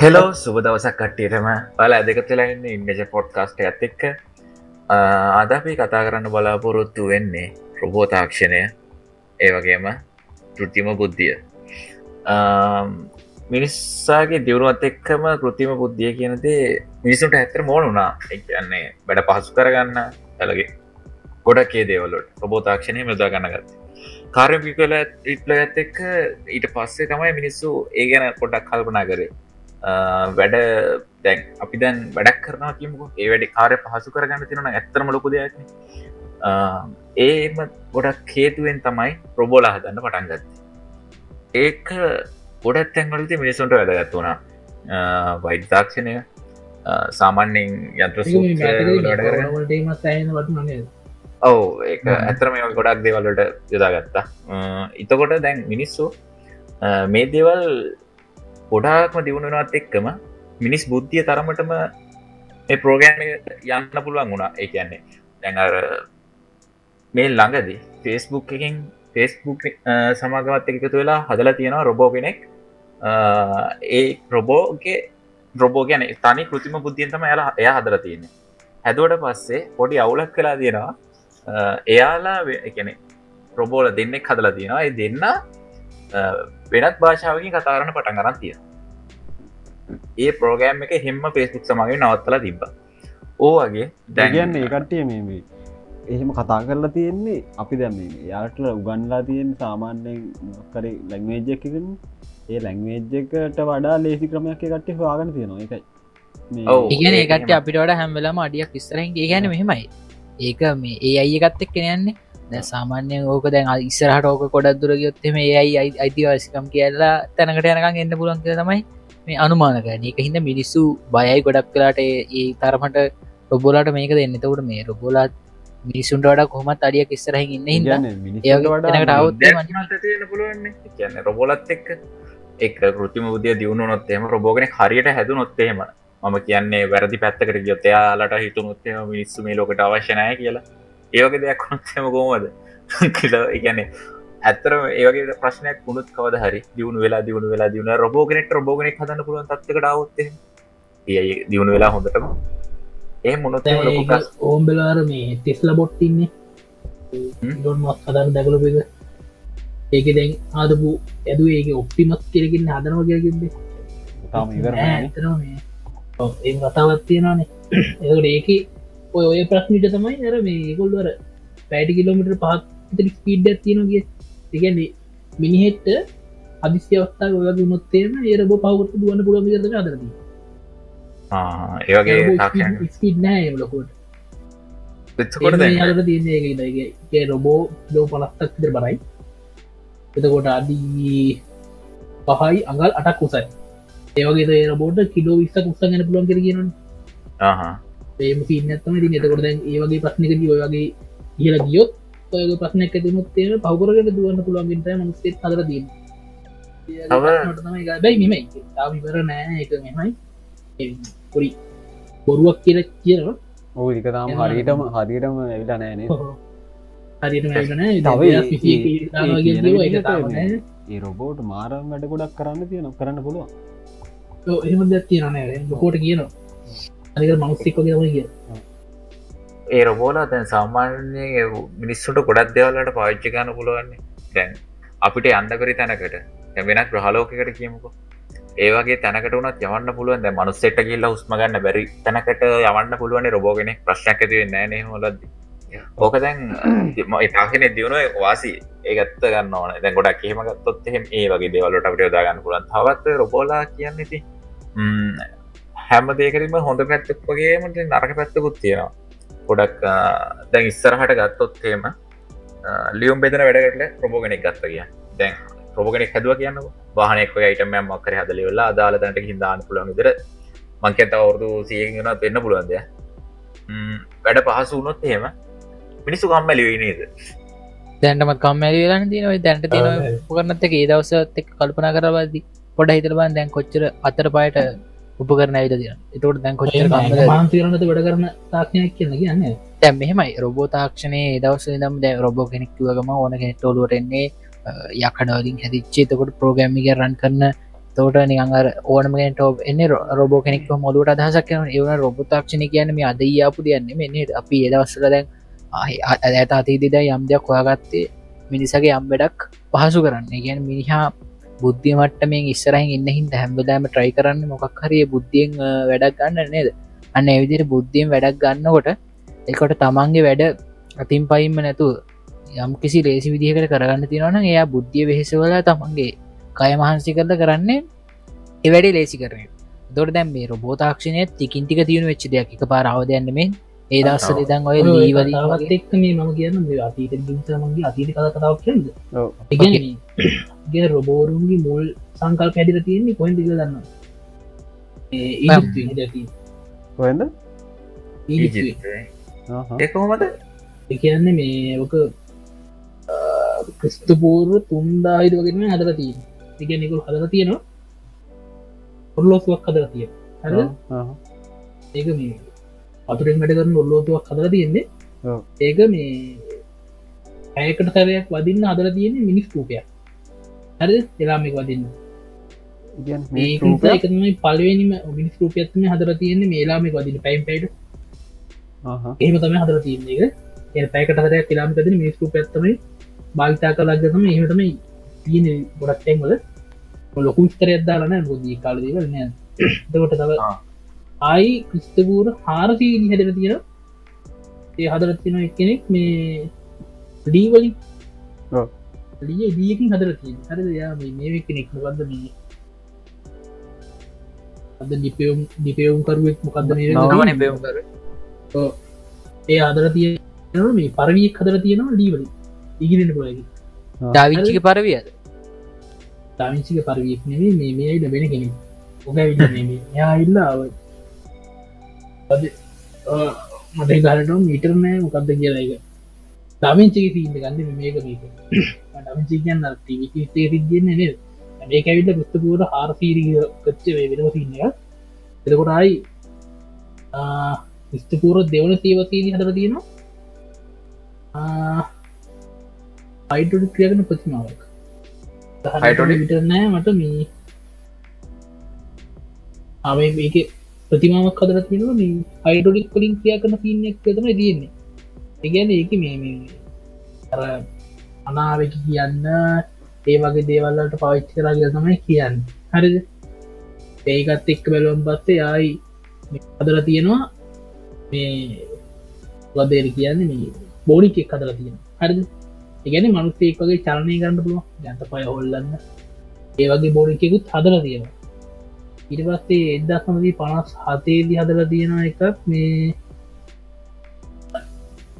Hello සුබ දවසක් කට්ටියටම. බල ඇදකතුලන්න ඉන්ගජ පොඩ්කාස්ට ඇත් එක්ක. අද අපි කතා කරන්න බලාපොරොත්තු වෙන්නේ රොබෝ තාක්ෂණය ඒ වගේම කෘතිම බුද්ධිය. මිනිස්සාගේ දියුණුවත් එක්කම කෘතිම බුද්ධිය කියනදේ මිනිසුන්ට ඇත්තර මෝන වුණා. කියන්නේ වැඩ පහසු කරගන්න ඇලගේ ගොඩක්ේ දේවලට රොබෝ තාක්ෂණය මෙදා ගන්න ගත්ත. කාරපි කල ඉටල ඇත් එක්ක ඊට පස්සේ තමයි මිනිස්සු ඒ ගැන පොඩක් කල්පනා කරේ. වැඩ දැන් අපි දැන් වැඩක් කරනවා කියමු ඒ වැඩි කාරය පහසු කරගන්න තිෙනන ඇත්තරම ලොකු දෙයක් ඒම ගොඩක් හේතුවෙන් තමයි ප්‍රබෝලා හදන්න පටන්ගත්ත ඒක ගොඩත් තැන්වලති මිනිසුන්ට වැදගත් වුණා. වෛද්‍යාක්ෂණය සාමාන්‍යෙන් යන්ත්‍ර ඔව ඒ ඇතරම ගොඩක් දේවල්ලට යොදාගත්තා. ඉතකොට දැන් මිනිස්සු මේ දේවල් ගොඩාක්ම දියුණුනත් එක්කම මිනිස් බුද්ධිය තරමටම ප්‍රෝගෑන් යන්න පුළුවන් වුණා. ඒ කියන්නේ දැඟර මේ ළඟදී ෆේස්බුක් එකින් ෆේස්බුක් සමාගවත් එකතු වෙලා හදලා තියෙනවා රොබෝ කෙනෙක්. ඒ රොබෝගේ රොබෝ ගැන තනි කෘතිම බුද්ධියන්තම එලා එය හදර තියෙන්නේ. හැදුවට පස්සේ පොඩි අවුලක් කලා තියෙනවා. එයාලා එකනෙ ප්‍රබෝල දෙන්නෙක් හදලා තියෙනවා. ඒ දෙන්න වෙනත් භාෂාවකින් කතාරන්න පටන් ගරන් තියෙන ඒ ප්‍රෝගෑම් එක හෙම පේස්බුක් සමගේ නවත්තලා තිබ්බ. ඕගේ දැගන්න ඒකට්ටිය මේ එහෙම කතා කරලා තියෙන්නේ අපි දැම යාට උගන්ලා තියෙන් සාමාන්‍යයෙන් කරේ ලැංවේජ්ජකකින් ඒ ලැංවේජ්ජකට වඩා ලේසි ක්‍රමයක් කට්ටි හවාගන තියෙනවා. එකයි ඉගෙන ඒකට අපිට වඩ හැම්වෙලම අඩියක් විස්තරෙන් ගැන මෙහෙමයි. ඒක මේ ඒ අයි එකත් එක් කෙනයන්නේ දැ සාමාන්‍යය ඕක දැන් ඉස්සරහට ඕක කොඩක් දුර ගයොත්තේ මේ අයි අයිතිවාසිකම් කියලා තැනකට යනකං එන්න පුලන් කිය තමයි මේ අනුමානකන එක හිද මිනිස්සු බයයි ගොඩක් කලාට ඒ තරමට රොබෝලාට මේක දෙන්න. තවට මේ රොබෝලාත් මිනිසුන්ට වඩ කොහමත් අඩියක් ඉස්සරහින් ඉන්න අවත්න්න රොබෝලත් එක්ක. එක් කෘතිම උදේ දියුණු නොත්තේම රොබෝගෙන හරියට හැදු නොත්තේම මම කියන්නේ වැරදි පැත්තකට ගියොත් එයාලට හිතුමුත්තම මිනිස්සු මේ ලෝකට අවශ්‍යනය කියලා ඒවගේ දෙයක් කොනොත්තම කෝමද කියල ඉගැන්නේ ඇත්තර ඒවගේ ප්‍රශ්නයක් පුුණුත් කවද හරි දියුණු වෙලා දියුණු වෙලා දියුණ රබෝගෙනෙට රබෝගෙනෙක් හදන්න පුළුවන් තත්කට අවුත් ඒ දියුණු වෙලා හොඳටම ඒ මොනොත් ඕම්බෙලාර මේ තෙස්ල බොට්ටින්නේ ඩොන් මස් හදර දැකලපක ඒක දැන් ආදපු ඇද ඒක ඔප්ටිමස් කරකින්න හදනව මේ ඒ කතාවත් තියෙනනේ එකට ඒක ඔය ඔය ප්‍රශ්නිට තමයි ඇර මේ ගොල්වර පෑටි කිලෝමිට පහත් ස්පීඩ් කිය. තිගන්නේ මිනිහෙට්ට අදිස්්‍යවස්ථා ඔය නොත්තේම ඒරබ පවුට දුවන්න පුළම ද අදරද ඒගේ ස්පීඩ් නෑ ලොකොට රොබෝ ලෝ පලස්තක් ද බරයි. එතකොට අදී පහයි අඟල් අටක් උසයි. ඒවගේ රබෝට කිලෝ විස්සක් උත්සගන පුලන් කර කියන ඒම සිීනත්තම ති එතකොට ඒවගේ ප්‍රශ්නක ඔයගේ කියල ගියොත් ඔය ප්‍රශ්නයක් ඇතිමුත් තේම පවකරට දුවන්න පුළුවන්ගට මස්තේ හදර දී බැයි මෙමයි තාවිවර නෑ. එක මෙමයි පොරි බොරුවක් කියල කියනවා. ඕක තාම හරිටම හරිටම ඇවිලා නෑනේ ඒ රොබෝට් මාරම් වැඩ ගොඩක් කරන්න තියෙන කරන්න පුළුවන්. එහෙම දෙයක් තියෙන ලොකෝට කියනවා අනික මනුස්තික්ක කියම කිය ඒ රොබෝලා දැන් සාමාන්‍ය මිනිස්සුට ගොඩක් දෙවල්ලට පාච්චිකන්න පුළුවන්නේ දැන් අපිට අන්දකරි තැනකට. වෙනත් ප්‍රහලෝකකට කියමුකෝ. ඒවගේ තැනකට වනත් යවන්න පුළුවන්. දැ මනුස්සෙට කියල්ල හුස්ම ගන්න බැරි තැනකට යවන්න පුළුවනි රොබෝගෙන ප්‍රශ්නක ඇති වෙන්න න හොලද ඕක දැන් ඉතාගෙන දියුණුව වාසි ඒගත්ත ගන්න ඕන. දැ ගොඩක් කියම ගත්තොත් එහෙම ඒ වගේ දේවලට අපට යොදාගන්න පුලන් තවත් රොබෝලා කියන්න ති හැම දේකරීම හොඳ පැත්තක් වගේමට නරක පැත්තකුත් තියෙනවා. ගොඩක් දැන් ඉස්සරහට ගත්තොත්හෙම ලියුම් බෙදන වැඩකට ප්‍රබෝගෙනෙක් ගත්ත කිය දැන් ප්‍රබෝගෙනෙක් හැදුව කියන්න වාහනෙක් අයිටම මක්කර හදලි වෙල්ලා අදාලතට හිදාන්න පුළන් විදර මංකත අවුරදු සියගෙනත් වෙන්න පුළුවන්ද වැඩ පහසු වුණොත් එහෙම මිනිස්සු කම්මැලි නේද? දැන්ටම කම්මැලි වෙලන්න තියනව. දැන්ට තියෙන උපකරනත් එක ඒ දවසත් එක් කල්පනා කරවාදී පොඩ හිතරබන් දැන් කොච්චර අතර පායට උපකරන ඇවිද තිය එතවට දැන් කොච්චර මාන්තිරනත වැඩ කරන තාක්ෂණයක් කියන්න කියන්න දැම් මෙහෙමයි රොබෝ තාක්ෂණය දවස දම් දැ රොබෝ කෙනෙක්තුවගම ඕන කෙනෙක්ටෝලුවටෙන්නේ යකඩවලින් හැදිච්චේ තකොට ප්‍රෝගෑමික රන් කරන තෝට නිගර ඕනමට එන්න රොබෝ කෙනෙක් මොලුට අදහසක් කන ඒවන රොබතාක්ෂණ කියන මේ අද යාපු දෙයන්න මෙන්නේ අපි එදවස්සල දැන් ඇත අතීදිද යම් දෙයක් හොයාගත්තේ මිනිසගේ යම් වැඩක් පහසු කරන්න ගැන මිනිහා බුද්ධිය මට්ටමෙන් ඉස්සරහින් ඉන්න හින්ද හැම්බදාම ට්‍රයි කරන්න මොකක් හරිය බුද්ධියෙන් වැඩක් ගන්න නේද? අන්න එවිදිර බුද්ධියෙන් වැඩක් ගන්නකොට එකොට තමන්ගේ වැඩ අතින් පයින්ම නැතු යම් කිසි ලේසි විදිහකට කරගන්න තිනවන එයා බුද්ධිය වෙහෙසවල තමන්ගේ කය මහන්සි කරල කරන්නේ එවැඩි ලේසි කරන දොට දැම් මේ රොබෝතාක්ෂණය තිකින්ටික තියුණු වෙච්ච දෙයක් එක පාරාවදයන්නමෙන් ඒ දස්සල දන් ඔය ලීවලීවත් එක්ක මේ මම කියන්න අතීත ගින්සමගේ අතීත කතාවක් කියද ඔව්. ගේ රොබෝරුන්ගේ මුල් සංකල් පැදිර තියෙන්නේ කොයින් දිග දන්න කොහෙන්ද? ඒකොහොමද එකන්න මේ ඕක ක්‍රිස්තපූර්ව තුන්දාහිදවගෙන හදර තිය එක නිකුල් හදර තියෙනවා. ඔල්ලෝසුවක් හදර තිය හ ඒක මේ අතුරෙන් වැඩ කරන ඔල්ලෝතුවක් හදර තියෙන්නේ. ඔව්. ඒක මේ ඇයකට සරයක් වදින්න හදර තියෙන්නේ මිනිස් රූපයක් හරි එලාමෙක් වදින්න. ඒකමයි පලවෙනිම මිනිස් රූපයත්ම හදර තියෙන්නේ. මේලාමෙක් වදින පැයිම් පයිඩ ඒම තම හදර තියන්නේ එක පැකට හරයක් කිලාමිකතින මිනිස් රූපයත්තමයි භාවිතා කලක්ගතම එහෙමටම තියෙන ගොඩක් තැන්වල. ලොකු ස්තරයක් දාලන ගොදී කාලදීල නෑ දකොට තව ආ. ආයි ක්‍රිස්තපූර හාරසී හැදර තියෙන ඒ හදර තින කෙනෙක් මේ ඩීවලින් ඔව්. ලිය දියකින් හදර තිය හර යා මේ කෙනෙක් මොකක්ද මේ? අද ඩිපයුම් ඩිපයවුම් කරුවෙක් මොකක්ද මේ නවන පෙවම් කර ඒ අදර තිය මේ පරවියක් හදර තියෙනවා ඩීවලින් ඉගිරෙන පොලකි ඩාවිච්චික පරවියද තාමිචික පරවියක් නෙවේ මේ මේයි ලබෙන කෙනෙක්. ඕක විල්ල යා ඉල්ලාව මට ගරට මීටර් නෑ මොකක්ද කියලා එක දමිංචික සීන්ද ගන්න මේක මේක ඩමිචි කියන්න තිවිතේ සිද්ධියන්නේ නේද? මේක ඇවිල්ල පුස්තපුර හාරසීරී කච්ච වෙනම සින්න එක එතකොටයි ස්තපුර දෙවන සේවසීදී හදර තියෙනවා. අයිටඩ ක්‍රියගන ප්‍රතිමාවක්? විටනෑ මට මේ. ආම මේක ප්‍රතිමාවක් හදර තියෙනවා මේ හයිඩොලික් කලින් ක්‍රියා කරන පින්නක් තම තියෙන්නේ. ඒගැන ඒක මේ මේ අර අනාවක කියන්න ඒ වගේ දේවල්ලට පවිච්චි කරග තමයි කියන්න. හරිද? ඒකත් එක්ක බැලුවම් පස්සේ ආයි අදර තියෙනවා මේ වදේර කියන්න මේ බෝඩික් එක් අදර තියෙන හරිද? ඉගැන මනුස්සෙක් වගේ චලනය කරන්න පුළුව ජන්ත පය හොල්ලන්න. ඒ වගේ බෝඩිකෙකුත් හදර තියෙනවා. ඉට පස්සේ එදදා සමදී පනස් හතේදි හදල තියෙන එකක් මේ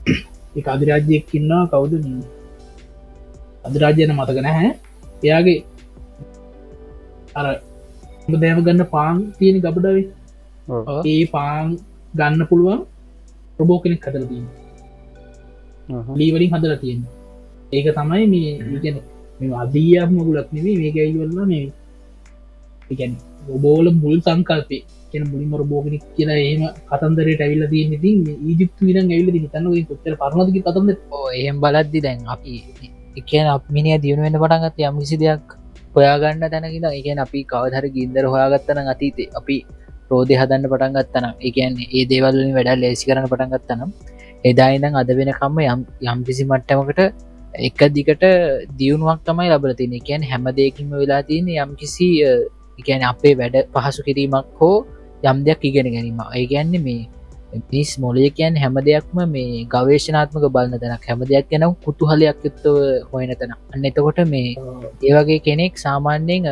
එක අධිරාජ්‍යයක් ඉන්නවා. කවුද අධිරාජ්‍යන මතක නැහැ. එයාගේ අර දෑම ගන්න පාන් තියෙන ගබඩාවේ. ඒ පාන් ගන්න පුළුවන් ප්‍රබෝ කෙනෙක් හදර තියෙන ලීවලින් හදර තියෙන ඒක තමයි මේ ඉගැන මෙ අදීයක් මගුලක් නෙවේ මේක ඇයිවල්ලා මේ ඉගැන් ඔබෝල මුල් සංකල්පේ කියන මුලින් රබෝගෙන කියලා ඒම කතන්දරට ඇවිල්ල තියන්න ති ඊජිප් විරන් ඇවිල තන්න කොච්චර පරණදක කතන්ද එහෙම බලද්දි දැන් අපි එකන අප මිනිිය දියුණුවෙන් පටන්ගත් යම් කිසි දෙයක් හොයාගන්න තැනකිද එකන් අපි කවදහර ගින්දර හොයාගත්තන අතීතේ අපි රෝධය හදන්න පටන්ගත්තනම් එකන්නේ ඒ දේවල්ලින් වැඩ ලේසි කරන පටන්ගත්තනම් එදායිනම් අද වෙනකම්ම යම් යම් කිසි මට්ටමකට එක දිකට දියුණුවක් තමයි ලබල තින එකන් හැම දෙයකින්ම වෙලා තියෙන යම් කිසි එකන අපේ වැඩ පහසු කිරීමක් හෝ යම් දෙයක් ඉගෙන ගැනීම. ඒ ගැන්නේ මේ පිස් මොලය කියන් හැම දෙයක්ම මේ ගවේශනාත්මක බලන්න තැනක්. හැම දෙයක් ගැන කුතුහලයක් යුත්තව හොයන තැන අන්න එතකොට මේ ඒවගේ කෙනෙක් සාමාන්‍යයෙන්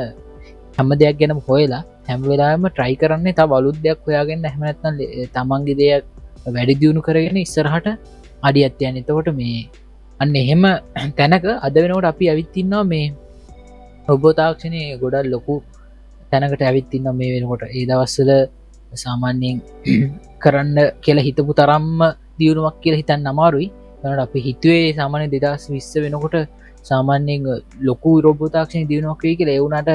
හැම දෙයක් ගැනම් හොයලා හැම වෙලාම ට්‍රයි කරන්නේ තා බලුත් දෙයක් හොයාගන්න. හැමනත්න තමන්ගේ දෙයක් වැඩි දියුණු කරගෙන ඉස්සරහට අඩි අත්යන් එතකොට මේ අන්න එහෙම තැනක අද වෙනකොට අපි ඇවිත්තින්නවා මේ ඔබෝතාක්ෂණය ගොඩල් ලොකු තැනකට ඇවිත්තින්න මේ වෙනකොට ඒ දවස්සල සාමාන්‍යයෙන් කරන්න කියලා හිතපු තරම්ම දියුණුවක් කියලා හිතන්න අමාරුයි. තනට අපි හිතුවේ සාමාන්‍ය දෙදස් විස්ස වෙනකොට සාමාන්‍යයෙන් ලොකු රොබෝතාක්ෂණ දියුණුවක් වේ කියලා. එවුණට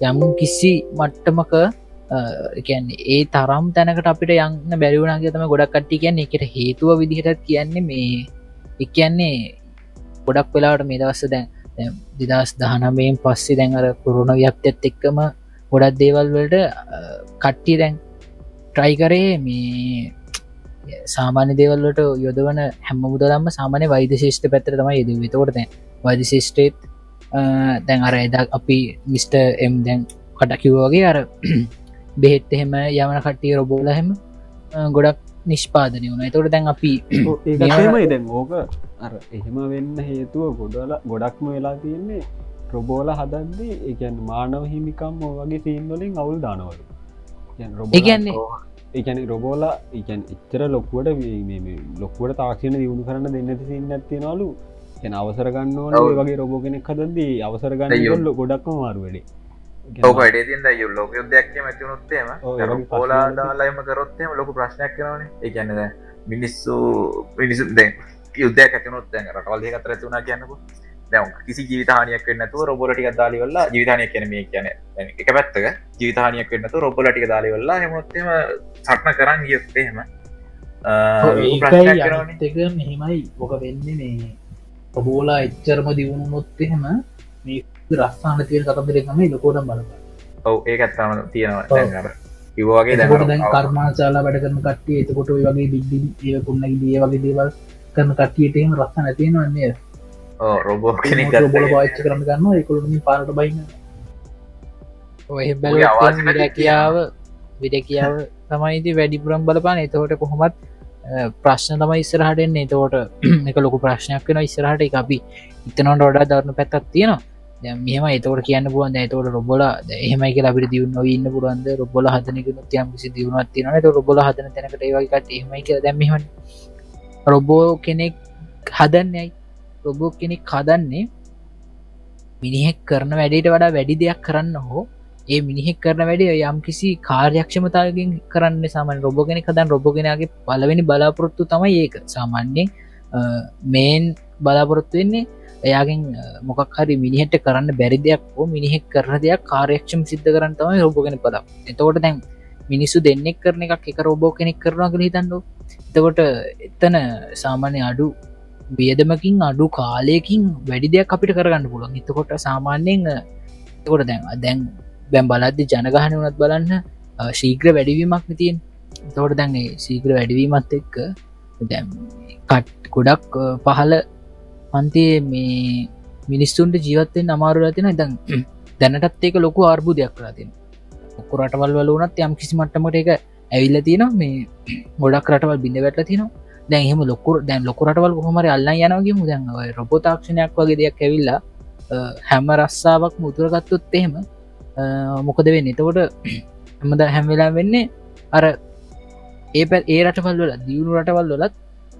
යම් කිසි මට්ටමක කියන්නේ ඒ තරම් තැනකට අපිට යන්න බැරිවුණගේ තම ගොඩක් කට්ටි කියන්නේ. එකට හේතුව විදිහට කියන්නේ මේ එකන්නේ ගොඩක් වෙලාට මේ දවස්ස දැන් දෙදස් දහනමයෙන් පස්සේ දැන්ර පුරුණ ව්‍යක්තත් එක්කම ගොඩත් දේවල් වලට කට්ටිය දැන් ට්‍රයි කරේ මේ සාමාන්‍ය දේවල්ලට යොදවන හැම මුදලම්ම සාමානය වෛද ශේෂ්ට පැත්තර තමයි යෙද විතකොට දැන් වෛද ශේෂ්ටේත් දැන් අර එදා අපි මිස්ට එම් දැන් කට කිව්වගේ අර බෙහෙත් එහෙම යමන කට්ටිය රොබෝල හෙම ගොඩක් නිෂ්පාදනය වුණ. තොට දැන් අපි ඒමයි දැන් ඕක. අර එහෙම වෙන්න හේතුව ගොඩල ගොඩක්ම වෙලා තියෙන්නේ ප්‍රබෝල හදන්දී එකන් මානව හිමිකම් වගේ සීන්වලින් අවුල් දානවලු ඒගන්නේ ඒකැන රොබෝලා එකන් එච්චර ලොක්කුවට ලොක්කුවට තාක්ෂණ දියුණු කරන්න දෙන්නති සින්න ඇතිනලු එන අවසර ගන්න ඕන වගේ රොබෝ කෙනෙක් හදදී අවසර ගන්න යොල්ල ගොඩක්ම මාරුවඩේ ලෝක යුද්ධයක් ඇතිවනොත්තේම පෝලා දාලාම කරොත්තේම ලොක ප්‍රශ්නයක් කරන එකන්නද මිනිස්සු මිනිසු දැ යුද්ධයක් ඇතිනොත් රටවල් දෙකතර ඇතුනා කියන්නකු දැම් කිසි ජීවිතානයක් වන්නතු රොබොලටික දාලිවල්ලා ජීවිතානයක් කියන මේ කියන එක පැත්තක ජීවිතානයක් වන්නතු රොබොලටික දාලිවල්ලා හෙමොත්තම සටන කරන්න ගියොත්තේහෙම එක මෙහෙමයි. ඕක වෙන්න මේ ඔබෝලා එච්චරම දියුණු නොත්තහෙම මේ රස්ථාන තිය කතන්දරෙකම ලොකෝට බලප. ඔව ඒ ඇත්තම තියෙනවා. ඉවගේ දැන් කර්මාචාලා වැඩ කරන කට්ටිය එතකොට වගේ බිඩ්ඩි ඒ කුන්න දිය වගේ දේවල් කරන කට්ටියටම රස්ථ නැතියෙනවන්නේ රොබෝ බොල පාච්ච කරන්න ගන්න එකුළමින් පාරට බයින්න. ඔය බැල විඩැකියාව තමයිති වැඩිපුරම් බලපාන එතකොට කොහොමත් ප්‍රශ්න තම ඉස්සරහටෙන් එතකොට එක ලොකු ප්‍රශ්නයක් වෙන ඉස්සරහට. එක අපි ඉතනොට ොඩා දරන පැත්තක් තියෙනවා. මෙම එතවට කියන්න පුුවන් ඇතවට රොබොල එහෙමයි කියලා අපිට දියුණ ඉන්න පුරුවන්ද රොබොල හදනක යම් කිසි දියුණුවත් තියනට රොබොල හදන තැනකට ඒවයිකට එහෙමයි කියලා දැම්ම රොබෝ කෙනෙක් හදන්නේයි රොබෝ කෙනෙක් හදන්නේ මිනිහෙක් කරන වැඩට වඩා වැඩි දෙයක් කරන්න හෝ ඒ මිනිහෙක් කරන වැඩ යම් කිසි කාර්යක්ෂමතාවකින් කරන්න සාමන් රොබගෙන කදන් රොබගෙනගේ පලවෙනි බලාපොරොත්තු තමයි ඒක. සාමාන්‍යෙන් මේන් බලාපොරොත්තු වෙන්නේ එයාගෙන් මොකක් හරි මිනිහට කරන්න බැරි දෙයක් හෝ මිනිහෙක් කරන දෙයක් කාර්යක්ෂම සිද්ධ කරන්න තමයි රොබගෙන පදක් එතකොට දැන් මිනිස්සු දෙන්නෙක් කරන එකක් එක රෝබෝ කෙනෙක් කරනවා කළ හිතන්නු එතකොට එතන සාමාන්‍ය අඩු බේදමකින් අඩු කාලයකින් වැඩි දෙයක් අපිට කරගන්න පුළුවන්. එතකොට සාමාන්‍යයෙන් එකොට දැන් දැන් බැම් බලද්දි ජනගහන වනත් බලන්න ශීග්‍ර වැඩිවීමක් නතියෙන් තෝට දැන්ගේ සීග්‍ර වැඩිවීමත් එක්ක දැම් කට් ගොඩක් පහල පන්තියේ මේ මිනිස්සුන්ට ජීවත්තෙන් අමාරු ඇතින දැන් දැනටත් ඒක ලොකු අර්බු දෙයක් කරතින් ඔක්කො රටවල් වල වනත් යම් කිසි මට්ටමට එක ඇවිල්ල තියෙන මේ ගොඩක් රටවල් බිඳ වැටල තිනවා දැන් එහෙම ලොකුර දැන් ලොකුරටවල් කොහමර අල්ලා යනගේම දැන් රොබෝතාක්ෂණයක් වගේ දෙයක් ඇවිල්ලා හැම රස්සාාවක් මුතුරගත්තොත් එහෙම මොකද වෙන්න? එතකොට හමද හැම්වෙලා වෙන්නේ අර ඒ පැ ඒ රටවල් වල දියුණු රටවල් වලත්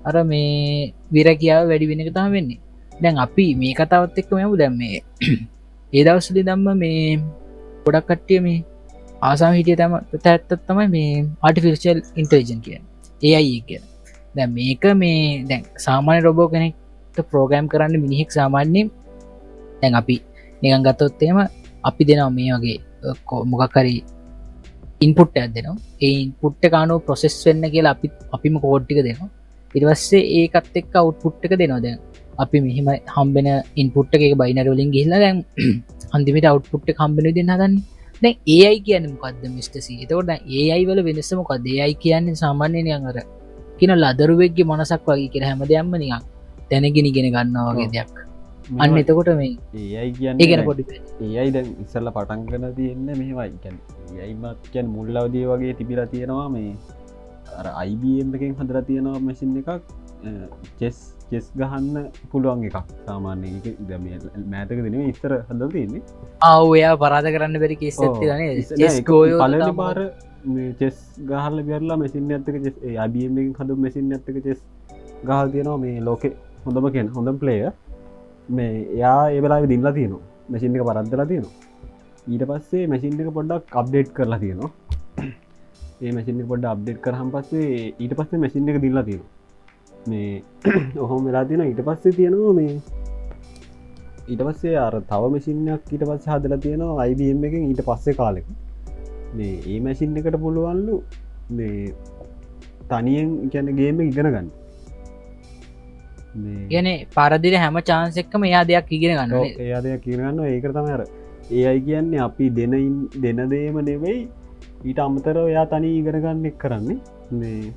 අර මේ විරකියාව වැඩි වෙන එක තම වෙන්නේ. දැන් අපි මේ කතාවත් එක්ක මෙමු දැම්මේ ඒ දවස්සලි දම්ම මේ ගොඩක් කට්ටිය මේ ආසාම හිටිය තම ඇත්තත් තමයි මේ ආටිෆිසිල් ඉන්ටලිජන් කිය ඒ අයි කිය දැ මේක මේ දැන් සාමාන්‍ය රොබෝ කෙනෙක්ට ප්‍රෝග්‍රම් කරන්න මිනිහෙක් සාමාන්‍යයෙන් දැන් අපි නිකන් ගත්තොත්තේම අපි දෙනවා මේ වගේ මොකක්කරි ඉන්පුට් ඇත් දෙනවා. ඒ ඉන්පුට්ට කානු ප්‍රොසෙස් වෙන්න කියලා අපි අපිම කෝඩ්ටික දෙනවා. ඉරිවස්සේ ඒකත් එක් අවුට්පුට්ක දෙනවා. දැන් අපි මෙහෙම හම්බෙන ඉන්පුට් එක බයිනරවලින් ගිල්ල දැන් අන්දිමට අවුට්පුට් කම්බෙන දෙන්න හදන්න. දැන් ඒයි කියන්න මොකක්ද මිස්ටසී තවට ඒ අයි වල වෙනස මොකක් දේයි කියන්නේ සාමාන්‍යනය අර කියන ලදරුවෙක්ගේ මනසක් වගේ කියෙන හැම දෙයක්ම නිකක් තැනගෙන ගෙන ගන්නවාගේ දෙයක්. අන්න එතකොට මේ ඒගෙන පොඩි ඒයි දැන් ඉස්සල්ල පටන්ගන තියෙන්න මෙහෙමයි යයිමත් කියැන් මුල්ලවදී වගේ තිබිලා තියෙනවා මේ එකෙන් හදර තියෙනවා මැසින් එකක්. චෙස් චෙස් ගහන්න පුළුවන් එකක් සාමාන්‍ය මෑතක දෙන ඉස්තර හද තියන්නේ. අවයා පරාධ කරන්න බැරි කෙස් පලනි පාර චෙස් ගහල බැරලා මැසින් ඇත්තක චෙස් අබියම හඳු මැසින් ඇත්තක චෙස් ගහල් තියෙනවා මේ ලෝකෙ. හොඳම කියෙන් හොඳම් ප්ලේය මේ එයා ඒබලා දිල්ලා තියෙනවා. මැසින් එක පරද්දලා තියෙනවා. ඊට පස්සේ මැසින් එක පොඩ්ඩක් අප්ඩේට් කරලා තියෙනවා. ඒ මැසින් පොඩ අප්ඩේට් කරහම් පස්සේ ඊට පස්සේ මැසින් එක දිල්ලා තියෙනවා. මේ ඔහොම වෙලා තියෙන ඊට පස්සේ තියෙනවා මේ ඊට පස්සේ අර තව මසිිනයක් ඊට පස්ස හදල තියෙනවා අයිබම් එකෙන් ඊට පස්සේ කාලෙක. මේ ඒ මැසින් එකට පුළුවන්ලු මේ තනියෙන් ගැන ගේම ඉගෙන ගන්න. ගැන පරදිර හැම චාන්සෙක්කම එයා දෙයක් ඉගෙන ගන්න එයා දෙයක් කියගන්න ඒක තම අර ඒ අයි කියන්නේ අපි දෙනයින් දෙන දේම නෙවෙයි ඊට අමතර ඔයා තනි ඉගෙනගන්න එක් කරන්නේ. මේ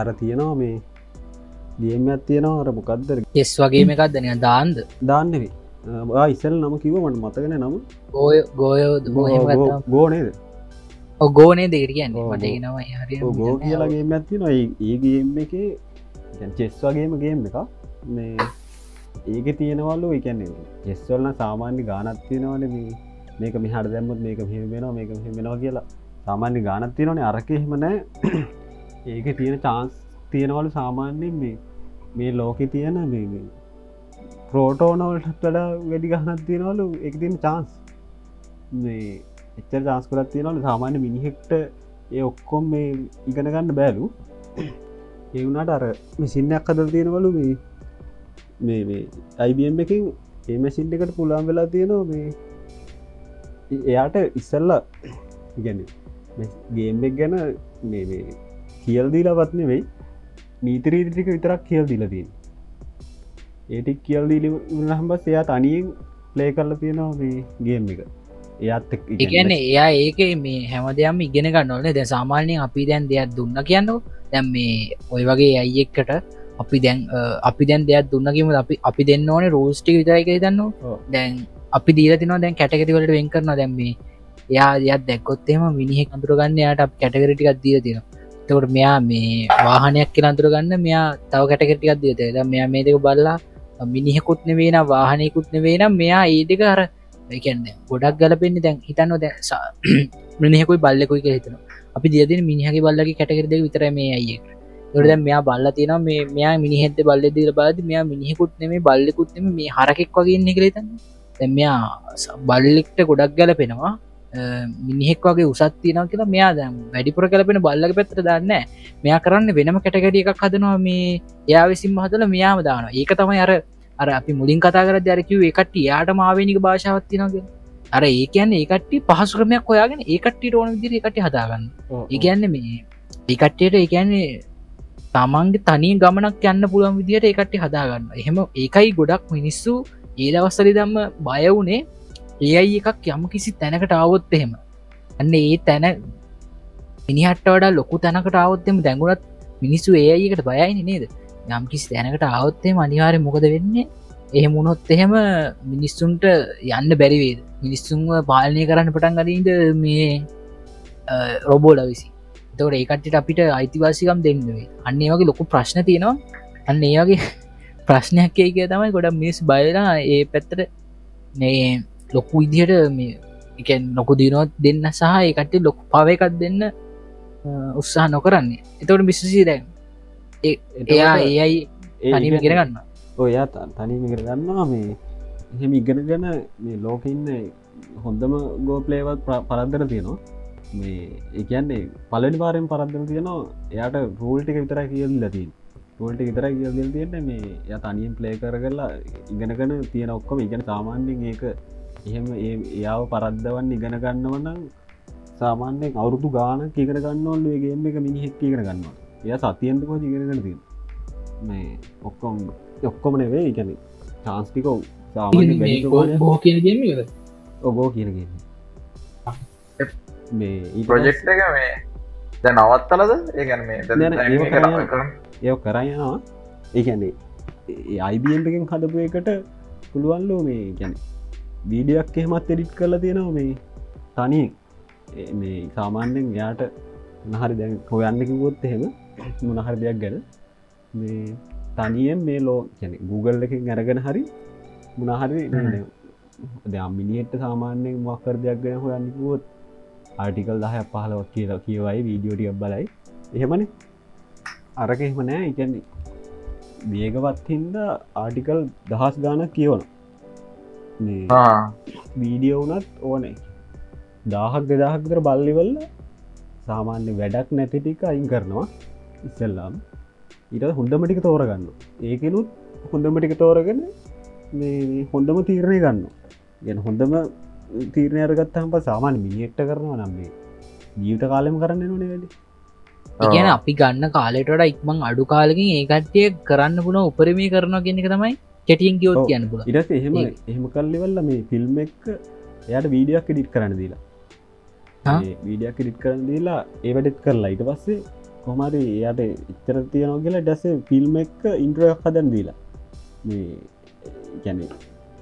අර තියෙනවා මේ ගේමත් තියෙනවා. අර මොකක්දර ෙස් වගේම එකක් දනය දාන්ද? දාන්නෙවේ ඉස්සල් නම කිව මට මතගෙන නම. ගෝය ගෝයෝද ගෝනේද ඔගෝනේ ඔව්, මට හරි ගෝ කියලාගේ ඇත්ති නොයි ඒගේම් එක චෙස් වගේම ගේම් එක මේ ඒක තියෙනවල්ලු එකන්නේ චෙස්වල්න සාමාන්‍ය ගානත් තියෙනවන මේ. මේක මිහට දැම්මත් මේක හිමෙනවා මේක හිමෙනවා කියලා. සාමාන්‍ය ගානත් තියෙනවන. අරක එහෙමනෑ ඒක තියෙන චාන්ස් තියෙනවලු සාමාන්‍යෙන් මේ. මේ ලෝකෙ තියෙන මේ ප්‍රෝටෝනවල්ට වඩා වැඩි ගහනත් තියෙනවලු. එක තියෙන චාන්ස් මේ එච්චර චාන්ස්කරත් තියෙනවලු සාමාන්‍ය මිනිහෙක්ට ඒ ඔක්කොම් මේ ඉගෙන ගන්න බෑලු. ඒවුණට අර මිසින්නයක් අදල් තියෙනවලු මේ මේ මේ අයිබම් එකින් ඒ මැසින්ට එකට පුළන් වෙලා තියෙනවා මේ එයාට ඉස්සල්ල ඉගැන ගේම්බෙක් ගැන මේ මේ කියල් දීලා පත්න වෙයි නීතරීතික විතරක් කියල් දීලතින් ඒටික් කියල් දීලි උනහම්බස් එයා තනියෙන් ප්ලේ කරල තියෙනවා මේ ගේම් එක. එයාත් එකන එයා ඒක මේ හැම දෙයම් ඉගෙන ගන්නවන දැ සාමාන්‍යයෙන් අපි දැන් දෙයක් දුන්න කියන්න දැම් මේ ඔය වගේ ඇයි එක්කට අපි දැන් අපි දැන් දෙයක් දුන්නකිම අපි අපි දෙන්න ඕනේ රෝස්ටි විතරයික දන්න. දැන් අපි දීල තින දැන් කැටකතිවලට වෙන් කරන දැම්මේ එයා දෙයක් දැක්කොත්තේම මිනිහෙක් අඳුරගන්න යාට කැටකරටිකක් දීල තියෙන තකට මෙයා මේ වාහනයක් කියලා අඳුරගන්න මෙයා තව කැටකටිකක් දියත ද මෙයා මේ දෙක බල්ලා මිනිහෙකුත් නෙවෙන වාහනයකුත් නෙවෙනම් මෙයා ඒ දෙක අර ඒකන්න ගොඩක් ගලපෙන්න්නේ දැන් හිතන්න දැ මිනිහෙකුයි බල්ලෙකුයි කිය හිතන අපි දියදින මිනිහගේ බල්ලගේ කැටකරද විතර මේ අයියෙක් ොට දැ මෙයා බල්ල තියෙන මේ මෙයා මිනිහෙත බල්ල දිල බාද මෙයා මිනිහෙකුත් නෙමේ බල්ලෙකුත් නෙම මේ හරකෙක් වගේ ඉන්න කලතන්න දැ මෙයා ස- බල්ලෙක්ට ගොඩක් ගැලපෙනවා. අ, මිනිහෙක් වගේ උසත් තියන කියලා මෙයා දැම් වැඩිපුර කලපෙන බල්ලක පැත්‍ර දන්න මෙයා කරන්න වෙනම කැටගඩිය එකක් හදනවා මේ යා විසින් හදල මෙයාම දාන ඒක තමයි අර අර අපි මුලින් කතා කර දැරකිව එකට යාට මාවනික භාෂාවත්තිනගේ අර ඒ කියන්නේ ඒකට්ටි පහසුක්‍රමයක් හොයාගෙන ඒකට්ටි ඕන විදිරි එකට හදාගන්න. ඒගැන්න මේ ඒකට්ටයට ඒකන්නේ තමන්ගේ තනී ගමනක් යන්න පුළුවන් විදිහට ඒකට්ටි හදාගන්න එහෙම ඒකයි ගොඩක් මිනිස්සු ඒ දවස්සලි දම්ම බය වුණේ. ඒ අයි එකක් යම කිසි තැනකට අවොත් එහෙම. අන්න ඒ තැන මිනිහට වඩා ලොකු තැනකට අවොත්තෙම දැඟුණත් මිනිස්සු ඒ අයිකට බයයින නේද යම් කිසි තැනකට අවොත්තේ අනිවාරය මොකද වෙන්නේ? එහෙම මුණොත් එහෙම මිනිස්සුන්ට යන්න බැරිවේද මිනිස්සුන්ව පාලනය කරන්න පටන් ගලීද මේ රොබෝල විසි තවට ඒකටට අපිට අයිතිවාසිකම් දෙන්නවේ අන්නේ වගේ ලොකු ප්‍රශ්න තියෙනවා. අන්න ඒ වගේ ප්‍රශ්නයක් ඒක තමයි ගොඩ මිස් බයලා ඒ පැත්තට මේ ලොකු ඉදිහට මේ එක නොකු දිනොත් දෙන්න සහ ඒකට ලොකු පව එකක් දෙන්න අ, උත්සාහ නොකරන්නේ. එතවට බිස්සසී දැන් එයා ඒ අයි තනිම ගෙනගන්න ඔයා තනිමිකර ගන්නවා මේ එහෙම ඉගෙන ගැන මේ ලෝකඉන්න හොඳම ගෝ පලේවත් පරද්දර තියෙනවා. මේ එකන්නේ පලනි පාරෙන් පරද්දර තියෙනවා එයාට රූල්ටික විතර කියල් ලතින් රෝල්ට විතර කියල් තියෙන මේ ය තනියෙන් ප්ලේ කර කරලා ඉගෙනගන තියෙන ඔක්කොම ඉගෙන සාමාන්‍යෙන් ඒක එහෙම ඒ එයාව පරද්දවන්න ඉගෙන ගන්නවනම් සාමාන්‍යෙන් අවුරුදු ගාන කියකර ගන්නවල්ල ඒගේම එක මිනිහෙක් ඉගෙන ගන්නවා එය සතියෙන්ටකො ඉගෙනගෙන තිය මේ ඔක්කොම් ඔක්කොම නෙවේ එකන චාන්ස්ටිකෝ සාමාන්‍ය බෝ කියන ඔබෝ කියනගෙන මේ ප්‍රජෙක්් එක මේ ද නවත්තලද ඒගැන මේ. ඒ කරයනවා ඒකැන්නේ අයිබම්පකින් හදපු එකට පුළුවන්ලෝ මේ ගැන වීඩියක් එහෙමත් එඩිට් කරලා තියෙනවා මේ තනියෙන්. ඒ මේ සාමාන්‍යෙන් යාට නහරි දැන් හොයන්නකිවොත් එහෙම මොනහරි දෙයක් ගැන. මේ තනියෙන් මේ ලෝ ගැන Google එක ගැරගෙන හරි මොනහරි දමිනියට සාමාන්‍යයෙන් මක්කර දෙයක් ගැන හොයන්නකුවොත් ආටිකල් දහය පහලවක් කියලා කියවයි වීඩියෝටියක් බලයි. එහෙමන. අරක එහෙම නෑ. ඉගැන්නේ වේගවත් හින්ද ආටිකල් දහස් ගාන කියවන. වීඩියෝ වනත් ඕනේ. දාහක් දෙදාහක්තර බල්ලිවල්ල සාමාන්‍ය වැඩක් නැති ටික අයින් කරනවා ඉස්සල්ලාම්. ඊට හොඳමටික තෝරගන්න. ඒකනුත් හොඳමටික තෝරගෙන මේ හොඳම තීරණය ගන්න. ගැන හොඳම තීරණය අරගත් හම්ප සාමාන්‍ය මිනිියට්ට කරනවා නම් මේ ජීවිත කාලෙම කරන්න නොනේ වැඩි. ඉගැන අපි ගන්න කාලෙටට ඉක්මං අඩු කාලකින් ඒකට්ටිය කරන්න පුුණ උපරමී කරනවා කියෙනෙක තමයි කෙටියෙන් ඔව්. කියන්න පුල ඉරස එහෙම එහෙම කල්ලිවල්ල මේ ෆිල්ම් එක් එයට වීඩියක් ඩිට් කරන්න දීලා? වීඩියක් ඩිට් කරන්න දීලා ඒවැටත් කරලා. ඊට පස්සේ කොමරි එයට ඉච්චර තියනෝ කියලා ඩැස ෆිල්ම් එක ඉන්ට්‍රයක් හදන් දීලා. මේ ගැන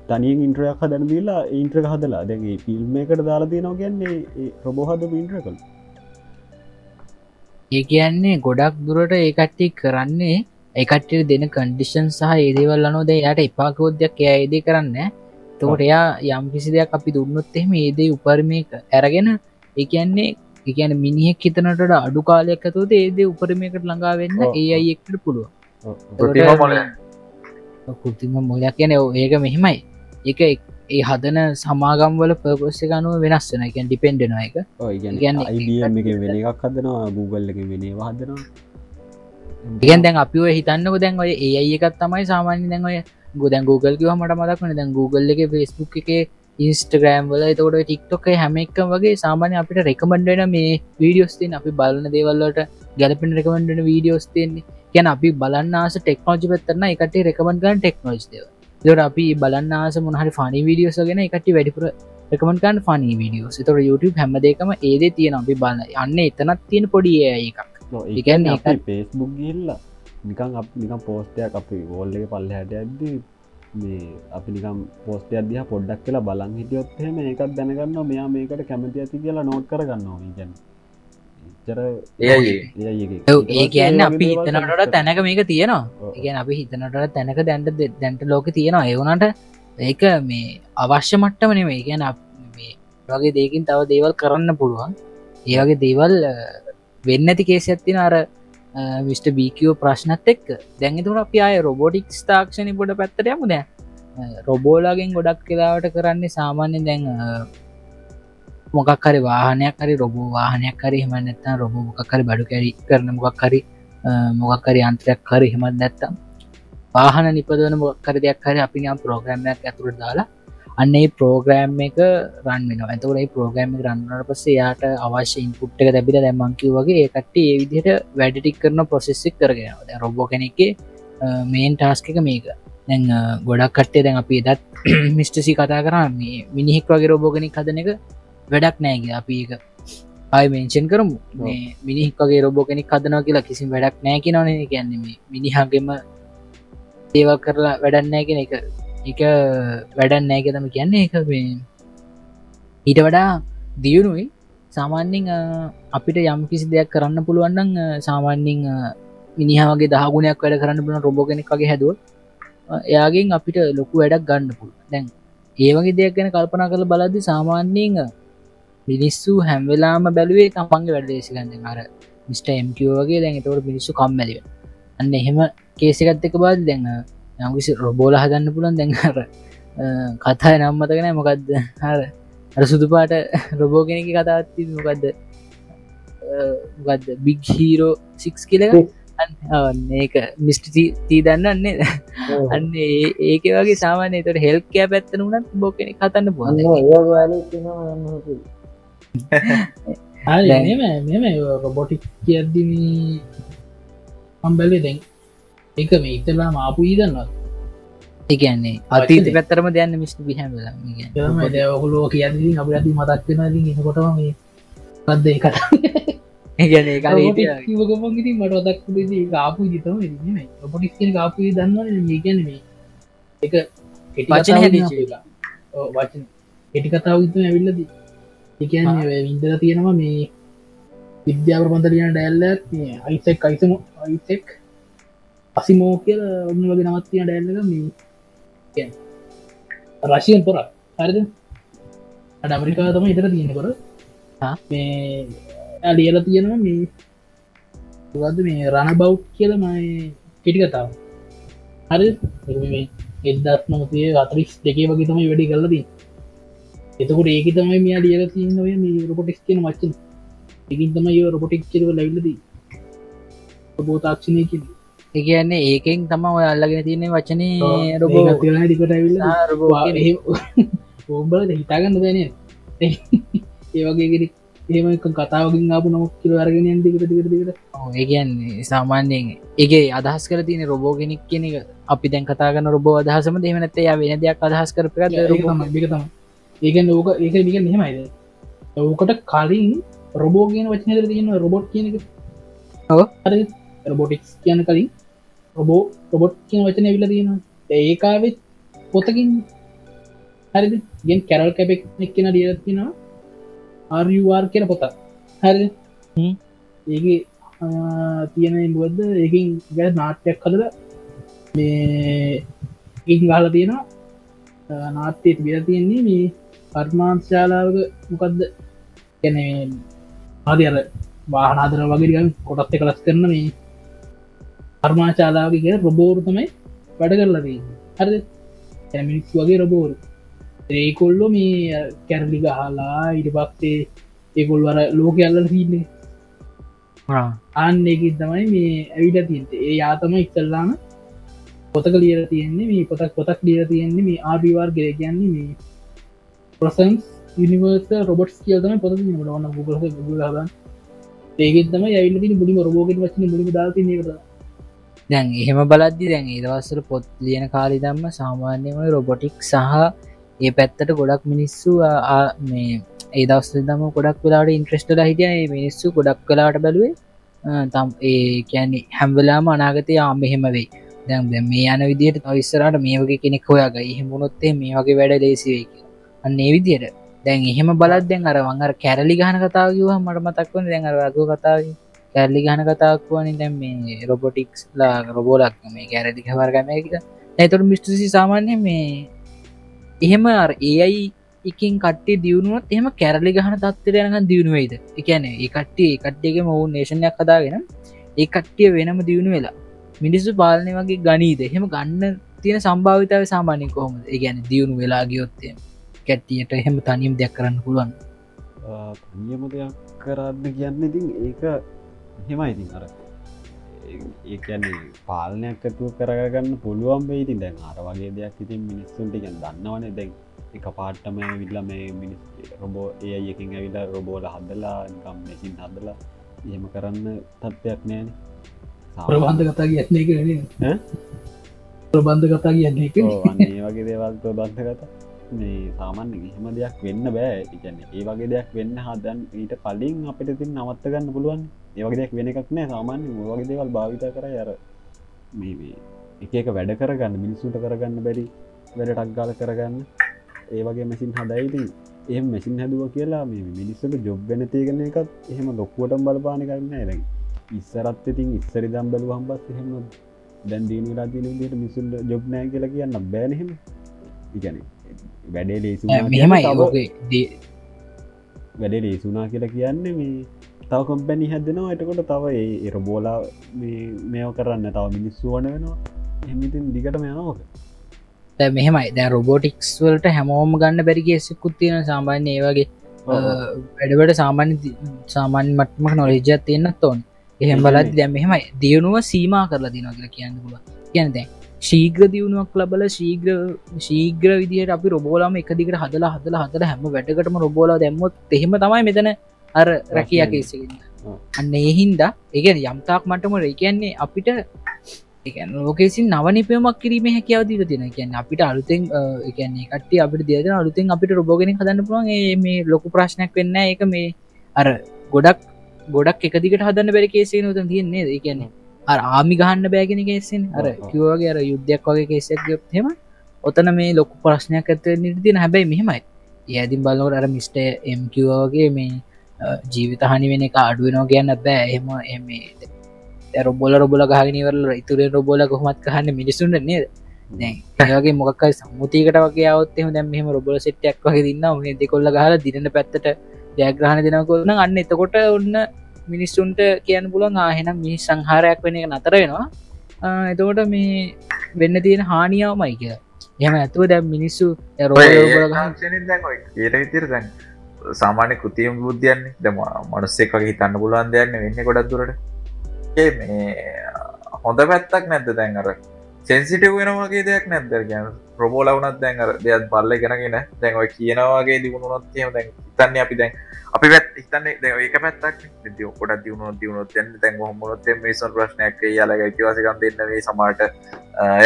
තනියෙන් ඉන්ට්‍රයක් හදන දීලා ඉන්ට්‍ර හදලා. දැගේ ෆිල්ම් එකට දාලා තියනවා කියන්නේ රොබෝහද ඉන්ට්‍ර කළ ඒ කියන්නේ ගොඩක් දුරට ඒකට්ටි කරන්නේ එකට්ට දෙන කන්ඩිෂන් සහ ඒදේවල් අනෝද යට එපාකෝද්‍යයක් එය ඒදේ කරන්න තකොට එයා යම් කිසි දෙයක් අපි දුන්නොත් එහෙම ඒදේ උපරමයක ඇරගෙන එකන්නේ එකන මිනිහෙක් හිතනට අඩු කාලයක් ඇතුවද ඒදේ උපරමයකට ළඟා වෙන්න ඒ අයි එක්ට පුළුව කෘතිම මොල කෘතිම මොලයක් කියන ඒක මෙහෙමයි. එක ඒ හදන සමාගම්වල පර්පස්ස ගනුව වෙනස් වෙන එක ඩිපෙන්ඩෙන එක එක වෙන එකක් හදනවා Google එක වෙනවා හදනවා. ඉගන් දැන් අපි ඔය හිතන්නක දැන් ඔය ඒ අයි එකත් තමයි සාමාන්‍ය දැන් ඔය ගොදැන් Google කිව මට මදක් වන දැන් Google එක ෆස්බුක් එක ඉන්ස්ටග්‍රෑම් වල. තකොට ටික්ටොක් හැම එකක් වගේ සාමාන්‍ය අපිට රෙකමන්ඩන මේ වීඩියෝස්තින් අපි බලන දේවල්ලට ගැලපෙන රෙකමන්ඩන වීඩියෝස් තියන්නේ. ගැන අපි බලන්න ආස ටෙක්නෝජි පත්තරන්න එකට රෙකමන්ඩ ගන් ටෙක්නෝජ් දේව දොට අපි බලන්න ආස මොහරි ෆනි වීඩියෝස් ගෙන එකට වැඩිපුර රෙකමන්කන් ෆනි වීඩියෝස් තොට YouTube හැම දෙකම ඒදේ තියෙන අපි බලන්න යන්න එතනත් තියෙන පොඩි එකක්. අප පේස්බුක් ගිල්ලා නිකන් අප නිකම් පෝස්ටයක් අපි එක පල්ල හැට ඇද මේ අපි නිකම් පෝස්ටය අදදිහ පොඩ්ඩක් කියලා බලන් හිටියොත්හෙම ඒකත් දැනගන්න මෙයා මේකට කැමති ඇති කියලා නෝට් කරගන්නවා ගැන චර ඒ. කියන්න අපි හිතනට තැනක මේක තියෙනවා. ඉගැන අපි හිතනට තැනක දැන්ට දැන්ට ලෝක තියෙනවා. ඒවනට ඒක මේ අවශ්‍ය මට්ටම නෙමේ ගැන වගේ දෙකින් තව දේවල් කරන්න පුළුවන්. ඒවගේ දේවල් වෙන්න ඇති කේසි ඇත්තින අර විස්ට බීකෝ ප්‍රශ්නත් එක් දැන්ගතුර අපි අය රොබෝටික් තාක්ෂණය පොඩ පැත්තරයම දැ රොබෝලාගෙන් ගොඩක් කලාවට කරන්නේ සාමාන්‍ය දැන් අ, මොකක් හරි වාහනයක් හරි රොබෝ වාහනයක් හරි හෙම නැත්තා රොබෝ මොකක් හරි බඩු කැරි කරන මොකක් හරි මොකක්කරි අන්ත්‍රයක් හරි හෙමත් නැත්තම් වාහන නිපදවන මොක්කර දෙයක් හරි අපි නම් ප්‍රෝග්‍රම්මයක් ඇතුරට දාලා අන්න ප්‍රෝග්‍රෑම් එක රන් වෙන ඒ ප්‍රෝග්‍රම් රන්නට පස්ස යාට අවශ්‍ය ඉන්පුට් එක දැබිල දැමංකිව වගේ ඒකට ඒ විදිහට වැඩටික් කරන ප්‍රොසෙස්සක් කරගෙන රොබෝ කෙනෙක්ේ මේන් ටාස්ක එක මේක. දැන් ගොඩක් කට්ටේ දැන් අපි එදත් මිස්ටසි කතා කරා. මේ මිනිහෙක් වගේ රෝබෝගෙනෙක් හදන එක වැඩක් නෑග අපි එක ආය මේංෂන් කරමු. මේ මිනිහික් වගේ රොබෝ කෙනෙක් හදනවා කියලා කිසි වැඩක් නෑ කිනවන කියන්නේ මිනිහාගේම ඒව කරලා වැඩන්නෑ කෙන එක එක වැඩන් නෑක තම කියන්නේ. එක මේ ඊට වඩා දියුණුයි සාමාන්‍යෙන් අ, අපිට යම් කිසි දෙයක් කරන්න පුළුවන්න්න සාමාන්‍යින් මිනිහාගේ දහගුණයක් වැඩ කරන්න පුලන රොබෝගෙනෙක් වගේ හැදුව එයාගෙන් අපිට ලොකු වැඩක් ගන්න පුළ දැන් ඒවගේ දෙයක් ගැන කල්පනා කළ බලද්දි සාමාන්‍යයෙන් අ, මිනිස්සු හැම්වෙලාම බැලුවේ තමන්ගේ වැඩදේශගන්න අර මිට එම්කෝ වගේ දැන් තවට මිනිස්සු කම්මැලිව අන්න එහෙම කේසිකත් එක බාද දැන්න යම්කිසි රොබෝල හදන්න පුළන් දැන්හර කතාය නම්මතගෙන මොකක්ද හර අර සුදුපාට රොබෝ කෙනෙක කතාත්ති මොකක්ද ගත්ද බිග් හීරෝ සික්ස් කියලක ඒක මිස්ට තී දන්නන්නේ අන්න ඒක වගේ සාමානය තට හෙල්කෑ පැත්තන වනත් බෝ කෙනෙ කතන්න දැන්- මෙම මෙම රොබොටික් කියද්දිම අම්බැලේ දැන් එක මේ ඉතලා මාපු ඊදන්නත්. ඒකන්නේ අතීත පැත්තරම දයන්න මිස්ට යම දැවකුලෝ කියදී අප ඇති මතක් වෙනදී එනකොටම මේ පද්ද එකට ඒගැන ඒ ගමන් ඉති මට අදක් කාපු ජිතම කියන කාපු දන්න ඒගැන මේ එක. වචන වචන. කෙටි කතාව ඉතම ඇවිල්ලද එකන් වින්දර තියෙනවා මේ විද්‍යාව පන්තලියන ඩැල්ලක් මේ අයිසෙක් අයිසම අයිසෙක් අසිමෝ කියල ඔන්න වගේ නවත්තිය ඩැල්ලක මේ රශයෙන් පොර හරිද? අඩ අමරිකා තම ඉතර තියෙනකොට. මේ ලියල තියෙනවා මේ ගද මේ රණ බව් කියල මයි කෙටි කතාව. හරි එදත් නමතිය අතරිස් දෙකේ වගේ තමයි වැඩි කල්ලදී එතකොට ඒක තමයි මෙයා ලියල තියනව මේ රොපොටික්ස් කියන මච්චන එකින් තමයි රොපොටික් කියව ලැවිලදී බෝතාක්ෂණය කිය ඒගන්නේ ඒකෙන් තම ඔය අල්ලගෙන තියන්නේ වචනේ රොබෝ රොබෝ ඕබල හිතාගන්න දැන ඒවගේගෙ ඒම කතාවකින් ආපු නොක් කියල අරගෙන දිකට ඒගන්නේ සාමාන්‍යයෙන් ඒගේ අදහස් කර තියන රොබෝගෙනෙක් කියන එක. අපි දැන් කතාගන්න රොබෝ අදහසම දෙමනත්තේ ය වෙන දෙයක් අදහස් කරපක ඒකම බිකතම ඒක නික මෙහෙමයිද ඕකට කලින් රොබෝ කියන වචනර තියෙන රොබොට් කියන රොබොටික්ස් කියන කලින් රොබෝ රොබොට් කියන වචන විල තියෙන ඒකාවෙත් පොතකින් හරි ගෙන් කැරල් කැපෙක් එක්කෙන ලියලතිනවා ආරර් කියන පොතක්. හරි. ඒක තියෙන ඉබුවද ඒකින් ගැ නාට්‍යයක් කදල මේ ඉන් ගාල තියෙනවා. නාට්‍යයට බිල තියෙන්නේ මේ කර්මාංශාලාවක මොකක්ද ගැන ආදි අර වාහනාදර වගේ කොටත් කලස් කරන මේ කර්මාශාලාවක කිය රොබෝරු තමයි වැඩ කරලදී හරි ඇමිනිස් වගේ රොබෝරු ඒකොල්ලො මේ කැරලි ගහලා ඉට පක්තේ ඒකොල් වර ලෝක අල්ල හින්නේ අන්න එක තමයි මේ ඇවිට තියන්ට ඒ යාතම ඉක්සල්ලාම පොතක ලියර තියෙන්නේ. මේ පොතක් පොතක් ලියර තියෙන්නේ මේ ආබිවාර් ගෙර කියන්නේ මේ ප්‍රසන්ස් යනිවර්ස රොබට් කියල්තම පොත ගුගල ගලබන් ඒගෙතම ඇවිලති බුලි රෝගට වචන බුලි දාති නකට දැන් එහෙම බලද්දි දැන් ඒදවස්සල පොත් ලියන කාලි දම්ම සාමාන්‍යම රොබොටික් සහ ඒ පැත්තට ගොඩක් මිනිස්සු ආ- මේ ඒ දවස් දම ගොඩක් වෙලාට ඉන්ට්‍රස්ටල හිටිය. මිනිස්සු ගොඩක් කලාට බැලුවේ අ, තම් ඒ කියන්නේ හැම්වෙලාම අනාගතය ආ මෙහෙම වෙයි. දැම් දැ මේ යන විදියට තවිස්සරට මේ වගේ කෙනෙක් හොයාග එහෙමුණොත්තේ මේ වගේ වැඩ ලේසිවේ කිය අන්න ඒ විදියට දැන් එහෙම බලත් දැන් අර වංගර කැරලි ගහන කතාවකිව මට මතක්වන දැන් අර වග කතාව කැරලි ගහන කතාක්වන දැන් මේ රොබොටික්ස් ලා රොබෝලක් මේ කැරදි හවර්ගම නැතුට මිස්ටසි සාමාන්‍ය මේ එහෙම අර ඒයි එකින් කට්ටේ දියුණුවත් එහම කැරලි ගහන තත්වර යනග දියුණුවයිද එකන ඒ කට්ටිය කට්ටියගේ මොවුන් නේෂණයක් කදාගෙන ඒ කට්ටිය වෙනම දියුණු වෙලා මිනිස්සු පාලනය වගේ ගනීද එහෙම ගන්න තියෙන සම්භාවිතාව සාමාන්‍ය කොහොම ගැන දියුණු වෙලා ගියොත්තය කැට්ටියට එහෙම තනියම් දෙයක් කරන්න පුළුවන් නියම දෙයක් කරන්න කියන්න ඉතින් ඒක හෙමයි ඉතින් අර ඒ කියන්නේ පාලනයක් ඇතුව කරගන්න පුළුවන් වෙයිති දැන් අර වගේ දෙයක් ඉතින් මිනිස්සුන්ට ගැන් දන්නවන. දැන් එක පාට්ටම විල්ල මේ මිනිස් රොබෝ ඒ යකින් ඇවිලා රොබෝල හදලා ගම් මෙසින් හදලා එහෙම කරන්න තත්ත්වයක් නෑන. ප්‍රබන්ධ කතා කියන්නේ කරන? ප්‍රබන්ධ කතා කියන්නේ වගේ දේවල්ත බන්ධගත මේ සාමාන්‍ය එහෙම දෙයක් වෙන්න බෑ. ඉගැන්න ඒ වගේ දෙයක් වෙන්න හදන් ඊට කලින් අපිට තින් නවත්ත ගන්න පුළුවන්. ඒවගේ දෙයක් වෙන එකක් නෑ සාමාන්‍ය. වගේ දේවල් භාවිත කර යර මේ මේ එක එක වැඩ කරගන්න මිනිස්සුට කරගන්න බැරි වැඩ ටක්ගාල කරගන්න. ඒ වගේ මැසින් හදයිති එහම මැසින් හැදුව කියලා මේ මිනිස්සට ජොබ්ගෙන තියගෙන එකත් එහෙම ලොක්කුවටම් බලපාන කරන්න ඇරැ ඉස්සරත් ඉතින් ඉස්සරි දම් බැලු හම්බස් එහෙම දැන් දීන රතින ට මිසුල්ට ජොබ්නෑ කියලා කියන්න බෑනහෙම ඉගැන වැඩේ ලේසු මෙහෙමයි. වැඩේ ලේසුනා කියලා කියන්න මේ තව කොම්පැනි හැදෙනවා. එතකොට තව එර බෝලා මේෝ කරන්න තව මිනිස්සු වන වෙනවා. එමිතින් දිගට යනෝක දැ මෙහෙමයි. දැ රොබෝටික්ස් වලට හැමෝම ගන්න බැරිගේෙසකුත් තියෙන සාමාන්‍ය ඒවගේ වැඩවට සාමාන්‍ය දි- සාමාන්‍ය මටමක නොලෙජත් තියන්නත් ඕන්. එහෙම බලත් දැම් මෙහෙමයි. දියුණුව සීමා කරලා දින කියලා කියන්න පුල කියන දැන් ශීග්‍ර දියුණුවක් ලබල ශීග්‍ර ශීග්‍ර විදියට අපි රොබෝලාම එක දිකට හදලා හදලා හදල හැම වැඩකටම රොබෝලා දැම්මොත් එහෙම තමයි මෙතන අර රැකිය රැකියන්නේ. කේසගන්න ඔව්. අන්න එහින්දා ඒගැන යම්තාක් මටම රැකන්නේ අපිට ලෝකෙසින් නවනිපයමක් කිරීම හැකියාවදීර තින කියන්න අපිට අලුතෙන් එකන්නේ කට්ටිය අපිට දෙද අලුතෙන් අපිට රොබෝගෙන හදන්න පුළුවන්. ඒ මේ ලොකු ප්‍රශ්නයක් වෙන්න එක මේ අර ගොඩක් ගොඩක් එකදිකට හදන්න බැරි කේසේ නොතන් තියන්නේ ඒ කියන්නේ අර ආමි ගහන්න බෑගෙන කේසෙන් අර. කිවගේ අර යුද්ධයක් වගේ කේසයක් ගොත්හෙම ඔතන මේ ලොකු ප්‍රශ්නයක් ඇත නිර්තින හැබැයි මෙහෙමයි. ඒදින් බලවට අර මිස්ට එම්කිවගේ මේ අ, ජීවිත හනි වෙන එක අඩුවනෝ කියන්න බෑ. එහෙම එම රොබොල රොබල ගහනිවරල ඉතුරේ රොබෝල කොහමත් කහන්න මිනිසුන්ට නේද? ඒගේ මොකක් සම්මුතිකට වගේ අවත්තෙම දැම් මෙහම රොබල සෙට්ටයක් වගේ දින්න දෙකොල්ල ගහල දින පැත්තට ජයග්‍රහණ දෙනකොන්න අන්න එතකොට ඔන්න මිනිස්සුන්ට කියන්න පුලන් ආහෙනම් මිනි සංහාරයක් වෙන එක නතර වෙනවා. එතකොට මේ වෙන්න තියෙන හානියාවමයි කිය එහම ඇතුව දැම් මිනිස්සු සාමාන්‍ය කෘතියම් බුද්ධයන්නේ. දම මනුස්සෙක් වගේ හිතන්න පුළුවන් දෙයන්න වෙන්න ගොඩක් දුරට. ඒ මේ හොඳ පැත්තක් නැද්ද දැන් අර? සෙන්සිටව් වෙනවාගේ දෙයක් නැදර ගැන ප්‍රබෝල වනත් දැන් අර දෙයක් බල්ල ගෙනගෙන දැන්ව කියනවාගේ දියුණුනොත් කියම දැන් තන්න අපි දැන් අපි පැත් ඉතන්න ඒක පැත්තක් දිය කොට දියුණු දියුණුත් දැන් දැන් හොමොත් මිසන් ප්‍රශ්නයක් යාලග ඉතිවාසකම් දෙන්නවේ සමාට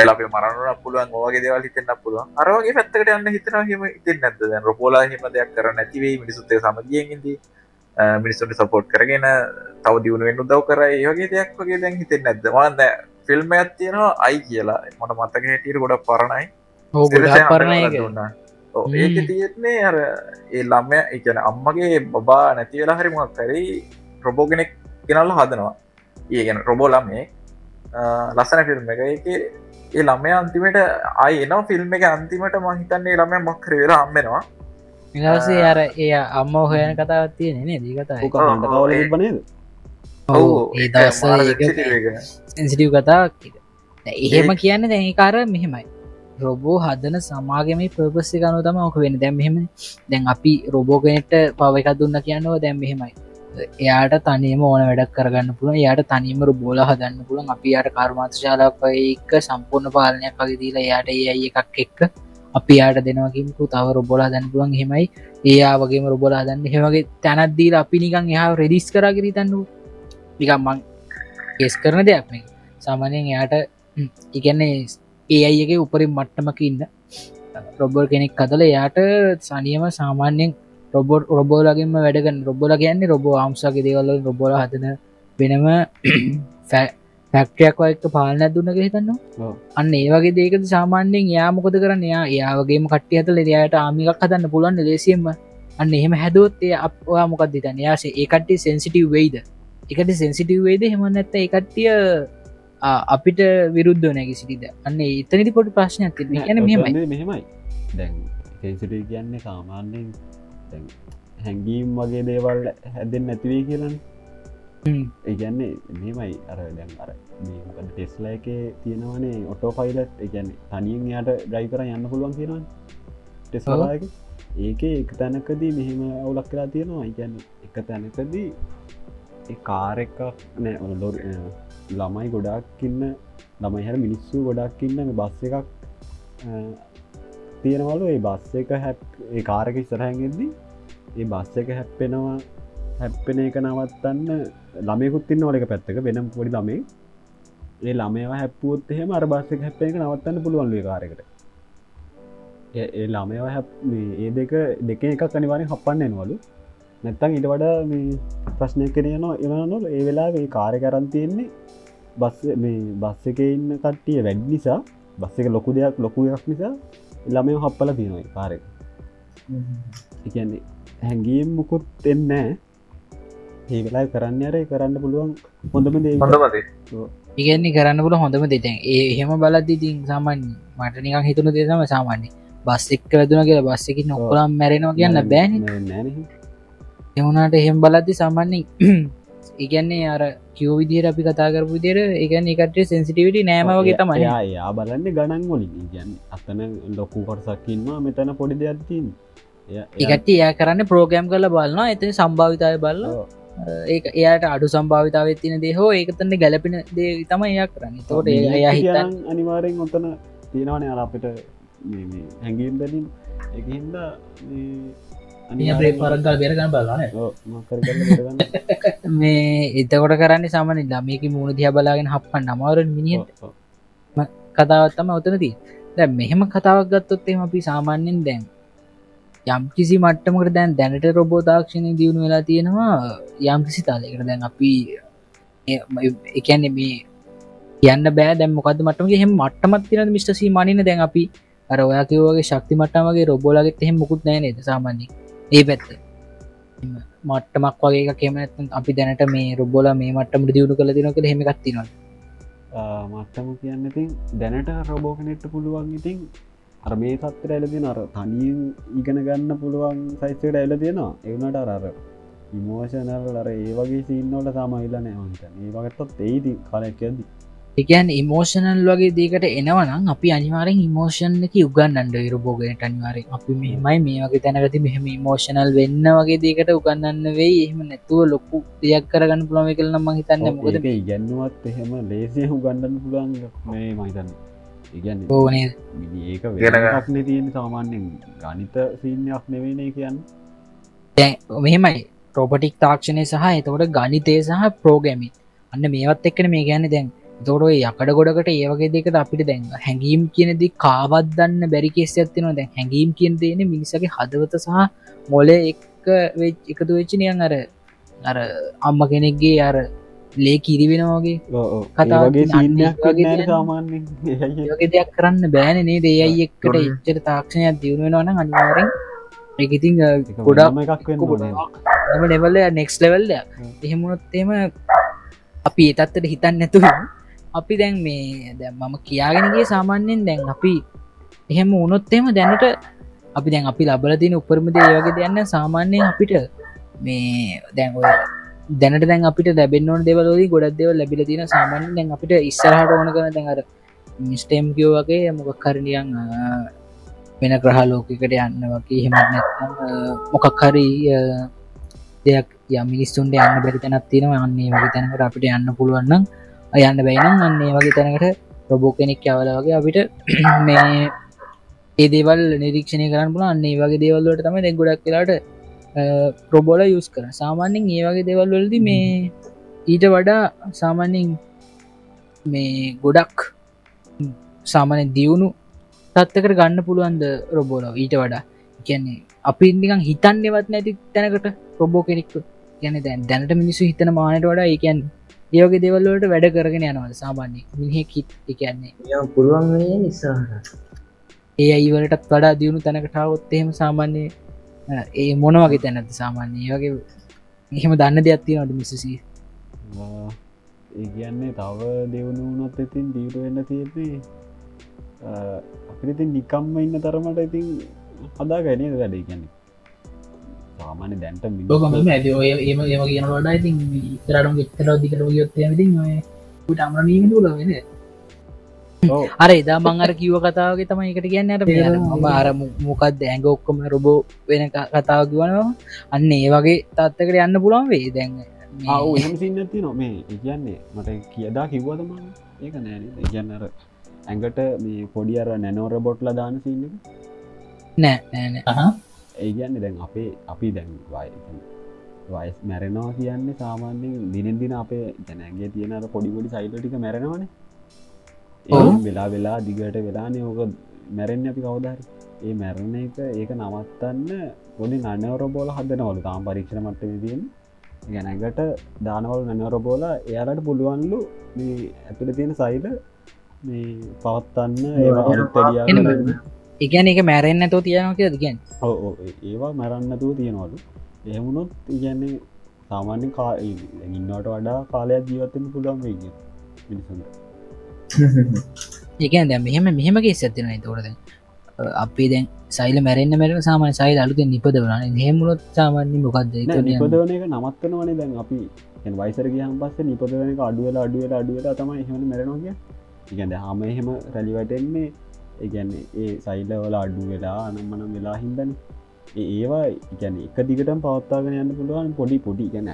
එල අප මරන්න පුළුවන් ඕගේ දෙවල් හිතන්න පුළුවන්. අරගේ පැත්තකට යන්න හිතන හිම ඉතින් නැද දැන් රොපෝලා හිම දෙයක් කර නැතිවේ මිනිසුත්තේ සමගියෙන්දී මිනිස්සුට සපෝට් කරගෙන තව දියුණුවෙන් උදව් කර ඒගේ දෙයක් වගේ දැන් හිතෙන් නැද්ද? මන්ද ෆිල්ම් ඇත් තියෙනවා අයි කියලා. මට මතක හැටියට ගොඩ පරණයි. ඒක. තියෙන්නේ අර ඒ ළම්ය එකන අම්මගේ බබා නැතිවෙලා හරිමක් කරයි රොබෝගෙනෙක් ගෙනල්ල හදනවා. ඒ ගැන රොබෝ ළමේ ලස්සන ෆිල්ම් එක. එක ඒ ළමය අන්තිමට අයි එනම් ෆිල්ම් එක අන්තිමට මහිතන්නේ ළමය මක්කර වෙලා අම්මෙනවා නිදවසේ අර එය අම්ම හොයන කතාවත් තියෙන නේ දී කතා ඕක හන්ඩ කවල බනේද ඒ දවස සෙන්සිටිව් කතාවක්. එහෙම කියන්න දැනිකාර මෙහෙමයි රොබෝ හදන සමාගම ප්‍රපස්සි ගනු තම ඕක වෙන දැම් මෙහෙම දැන් අපි රොබෝගෙනට පව එකක් දුන්න කියන්නව දැම් මෙහෙමයි. එයාට තනීම ඕන වැඩක් කරගන්න පුළුව යායට තනීම බෝල හදන්න පුළුවන්. අපි යට කර්මාත ශාලාප එක සම්පූර්ණ පාලනයක් වගේ දීලා යායට ඒ එකක් එක්ක අපි යාට දෙනවකිමකු තව රොබොලා දැන් පුළුවන්. හෙමයි ඒයා වගේම රොබොලා දන්න හෙමගේ තැනත්දීල අපි නිකන් එහා රෙඩිස් කරගරිතන්නු නිකම් මං කෙස් කරන දෙයක් මේ සාමානයෙන් එයාට ඉගැන්නේ ඒ අයගේ උපරින් මට්ටමක ඉන්න. රොබර් කෙනෙක් කදල එයාට සනියම සාමාන්‍යයෙන් රොබොර් රොබෝලගේම වැඩගන්න රොබොල කියන්නේ රොබෝ ආම්සාගේ දේවල්ල රොබොල හදන වෙනම ෆැක්ටයක් එක්ක පාලන දුන්නක හිතන්නවා අන්න ඒවගේ දේකද සාමාන්‍යයෙන් යා මොකද කරන්න? යා ඒයාවගේම කට්ටිය ඇතල එයායට ආමිකක් හදන්න පුළන් ලේසියෙන්ම. අන්න එහෙම හැදුවොත් එය අපවා මොකක් දිතන්න යාසේ ඒකට්ටි සෙන්සිටව් වෙයිද? එකට සෙන්සිටව් වේද හෙම නැත්ත එකට්ටිය අපිට විරුද්ධ නැගි සිටිද? අන්න එතනිති පොට ප්‍රශ්නයක් තින යන මෙමයි මෙහෙමයි. දැන් සෙන්සිට කියන්නේ සාමාන්‍යයෙන් හැඟීම් වගේ දේවල් හැදෙන් නැතිවේ කියලන. ඒගැන්නේ මෙමයි අර දැන් අර ටෙස්ලා එක තියෙනවනේ ඔටෝ පයිලට් එකන්නේ තනියෙන් යට ඩයි කර යන්න පුළුවන් කියනවා ටෙස්ලාක ඒක එක තැනකදී මෙහෙම අවුලක් කලා තියෙනවා. ඉගැන්න එක තැනකදී කාර එකක් නෑ. ඔලො ළමයි ගොඩක්කින්න ළමයි හැර මිනිස්සු ගොඩක්කින්න බස්ස එකක් තියෙනවලු. ඒ බස්ස එක හැප් ඒ කාරක ඉස්සරහැගෙදී ඒ බස්ස එක හැප්පෙනවා හැප්පෙන එක නවත්තන්න ළමයකුත්තින්න ඕලක පැත්තක වෙනම් පොඩි ළමේ ඒ ළමේවා හැප්පුුවත් එහෙම අර බස්ස එක හැප්පෙන එක නවත්තන්න පුළුවන්ලේ කාරකට ඒ ළමේවා හැප් ඒ දෙක දෙක එකක් අනිවාරෙන් හපන්න එනවලු. නැත්තං ඉට වඩා ප්‍රශ්නය කරයනවා එවනොල ඒ වෙලා ඒ කාරය කරන් තියෙන්නේ බස් මේ බස්ස එක ඉන්න කට්ටිය වැඩ් නිසා බස්ස එක ලොකු දෙයක් ලොකු එකක් නිසා ළමය හප්පල තියෙනයි කාරක එකන්නේ හැඟීම් මුකුත් එන්නෑ ඒ වෙලා කරන්න අරය කරන්න පුළුවන් හොඳම දේ ඉගන්නේ කරන්න පුල හොඳම දෙතැන් ඒ එහෙම බලද්දි තින් සාමාන්‍ය මට නිකං හිතුණු දේසම සාමාන්‍ය. බස් එක් වැදුන කියලා බස් එක නොක්කොලම් මැරෙනවා කියන්න බෑන. එවුණට එහෙම බලද්දි සාමාන්‍යෙන් ඉගන්නේ අර කිව විදිර අපි කතා කරපු දිර එකගන්න එකට සෙන්සිටිවිට නෑම වගේ තමයි. යා බලන්න ගණන් වලින්. ගැන්න අතන ලොකු කොටසක්කින්වා මෙතන පොඩි දෙයක්තින් එකට එයා කරන්න ප්‍රෝග්‍රම් කල බලන්න එතන සම්භාවිතාය බල්ල ඒ එයාට අඩු සම්භාවිතාව තින දේ හෝ ඒකතන්න ගැලපෙන දේ තම එයා කරන්න. තෝට එයා හිතන් අනිවාරෙන් ඔතන තියෙනවන. අර අපිට හැඟීම් බැලින් එකහින්ද පරගල් බෙරගන්න බලන මේ එතකොට කරන්න සාමන ළමයක මුණ දිහ බලාගෙන හප්පන් නමවර මිනිිය කතාවත්තම ඔතනදී දැ මෙහෙම කතාවක් ගත්තොත් එම අපි සාමාන්‍යෙන් දැන් යම් කිසි මට්ටමකට දැන් දැනට රොබෝතාක්ෂණය දියුණු වෙලා තියෙනවා යම් කිසි තාලයකට. දැන් අපි එකන්නේ මේ යන්න බෑ. දැම් මොකද මටමගේ හෙම මට්ටමත් තින මිස්ටසී මනින දැන් අපි අර ඔයා කිවගේ ශක්ති මට්ටමගේ රොබෝලගෙත් එහෙම මුකුත් නෑනේද සාමාන්‍ය ඒ පැත්ත. මට්ටමක් වගේ කෙම අපි දැනට මේ රොබොල මේ මට්ටමට දියුණු කළ දින කළ හෙමකත්තිනවා මට්ටම කියන්න ඉතින් දැනට රොබෝකනෙට්ට පුළුවන් ඉතින් අර මේ සත්තර ඇලදින අර තනියෙන් ඉගෙන ගන්න පුළුවන් සයිස්කට ඇල තියෙනවා. එවනට අරර ඉමෝෂනල් අර ඒ වගේ සින්නවල සාමයිල්ල නෑවන්ත ඒ වගත්තත් ඒති කාලයක් ඇද එකන් ඉමෝෂනල් වගේ දේකට එනවනම් අපි අනිවාරෙන් ඉමෝෂන් එක උගන්නන්ඩ රබෝගෙනට අනිවාරෙන් අපි මෙමයි මේ වගේ තැනකති මෙහම ඉමෝෂනල් වෙන්න වගේ දේකට උගන්නන්න වෙයි. එහෙම නැතුව ලොකු දෙයක් කරගන්න පුළොම කලන ම හිතන්න මොකද ගැන්නුවත් එහෙම ලේසිය උගන්නන්න පුළුවන් මේ මහිතන්න ඉගැන්න ඕනේ ඒක. වෙනක්න තියෙන සාමාන්‍යෙන් ගනිත සිීනයක් නෙවෙන කියන්න. දැන් මෙහෙමයි. ප්‍රෝපටික් තාක්ෂණය සහ එතකොට ගනිතය සහ ප්‍රෝගැමි අන්න මේවත් එක්කන මේ ගැන දැන් තොරෝ යකට ගොඩකට ඒවගේ දෙකට අපිට දැන් හැඟීම් කියනද කාවත්දන්න බැරි කෙස් ඇතිනවා දැන් හැඟීම් කියන තියෙන මිනිසගේ හදවත සහ මොල එක එකතු වෙච්චිනියන් අර අර අම්ම කෙනෙක්ගේ අර ලේ කිරිවෙනවාගේ කතාගේ දෙයක්. කරන්න බෑන නේ දේයි එක්කට. එච්චර තාක්ෂණයක් දියුණුවෙනවන අනිවාරෙන් එකඉතින් ගොඩක් එකක්. ම නෙවල්ල නෙක්ස් ලෙවල්ල එහෙමුණොත්තේම අපි ඒතත්තට හිතන්න නැතුව අපි දැන් මේ දැ මම කියාගෙනගේ සාමාන්‍යයෙන් දැන් අපි එහෙම උනොත්තේම දැනට අපි දැන් අපි ලබල තින උපරමද ඒවගේ දෙයන්න සාමාන්‍යයෙන් අපිට මේ දැන් ඔය දැනට දැන් අපිට ලැබෙන්න්නවන දෙවලෝදී ගොඩක් දෙව ලැබිල තින සාමාන්‍ය දැන් අපිට ඉස්සරහට ඕන කන දැන්ර මිස්ටේම් කියෝ වගේ මොකක් කරනියන් වෙන ග්‍රහ ලෝකකට යන්න වගේ හෙමත් නැත්නම් මොකක් හරි අ, දෙයක් ය මිනිස්සුන්ට යන්න බැරි තැනත් තියෙනව. අන්නේ වගේ තැනකට අපිට යන්න පුළුවන්නම් යන්න බැයිනම් අන්නේ වගේ තැනකට ප්‍රබෝ කෙනෙක් යවල වගේ අපිට මේ ඒ දේවල් නිරීක්ෂණය කරන්න පුල අන්නේ වගේ දේවල්ලට තම දෙ ගොඩක් වෙලාට ප්‍රබෝල යුස් කර සාමාන්‍යෙන් ඒ වගේ දේවල් වලද මේ ඊට වඩා සාමාන්‍යෙන් මේ ගොඩක් සාමාන්‍ය දියුණු තත්වකට ගන්න පුළුවන්ද රොබෝලව ඊට වඩා. කියන්නේ අපි නිකන් හිතන්නවත් නැති තැනකට රොබෝ කෙනෙක් ගැන දැන් දැනට මිනිසු හිතන මානට වඩා ඒකන් ඒවගේ දෙවල්ලට වැඩ කරගෙන යනවද සාමාන්‍ය මිනිහෙකිත් එකන්නේ පුළුවන් නිසාහට ඒ අයිවලටත් වඩා දියුණු තැනකටාවොත් එහෙම සාමාන්‍ය ඒ මොන වගේ තැනැති සාමාන්‍ය ඒ වගේ එහෙම දන්න දෙයක් තියෙනට මිසසී? ඒ කියන්නේ තව දෙවුණු වුණොත් ඉතින් දීට වෙන්න තියෙන්නේ අපිති නිකම්ම ඉන්න තරමට ඉතින් හදා ගැනද වැඩේ? කියන්නේ සාමාන්‍ය දැන්ට ලෝකම ඇද ඔය ඒම ඒම කියන වඩා ඉතින් ඉතරටම එක්තර දිකට යොත්තය ට අමරනීම ලවෙන අර එදා මංගර කිව කතාවගේ තමයි එකට කියන්න අට අර මොකක්ද ඇඟ ඔක්කොම රොබෝ වෙන කතාව කිවනවා අන්න ඒ වගේ තත්තකට යන්න පුළන් වේ දැන් එහම සින්න ඇති නොමේ ඒකන්නේ මට කියදා කිව්වදම ඒක නෑන ඉගන්නර ඇඟට මේ පොඩියර නැනෝර බොට්ල දාන සින්න නෑ නෑන ඒගන්නේ දැන් අපේ අපි දැන් වයි වයිස් මැරෙනවා කියන්නේ සාමාන්‍යෙන් දිනෙන් දින අපේ ජැනගේ තියෙනට පොඩිපොඩි සයිලටික මැරෙනවන. වෙලා වෙලා දිගට වෙලානේ ඕක මැරෙන් අපි කවදහරි ඒ මැරණ එක ඒක නවත්තන්න පොඩි නනවර බෝල හදනවල තාම් පරීක්ෂණ මට්ටම තියෙන් ගැනැගට දානවල් නැනවර බෝල එයාලට පුළුවන්ලු ඇතුළ තියෙන සයිල මේ පවත්තන්න ඒවා එකන එක මැරෙන්න්න තෝ තියනවා කිය දිගෙන් ඒවා මැරන්නතුව තියෙනවලු එහෙමුණොත් ඉගැන්නේ සාමාන්‍ය කා ඉන්නට වඩා කාලයක් ජීවත්තෙන් පුළුවන් වේ කිය මිනිසුන්ට. ඒකන් දැ මෙහෙම මෙහෙමගේ සැතින තෝරද අපි දැන් සයිල මැරෙන්න්න මැරෙන සාමාන සයිල් අලුත නිපද වන හෙමුලොත් සාමාන්‍ය මොකක්ද නිපදවන එක නමත්තනවනේ දැන් අපි. වයිසර ගහම් පස්ස නිපදවන අඩුවල අඩුවල අඩුවල තමයි එහෙම මැරනවා කිය ඉගැද හම එහෙම රැලිවටෙන්නේ ඒගැන්නේ ඒ සයිල්ලවල අඩු වෙලා අනම්මනම් වෙලා හින්දන. ඒවා ඉගැන එක දිගටම පවත්තාගෙන යන්න පුළුවන් පොඩි පොඩි ගැන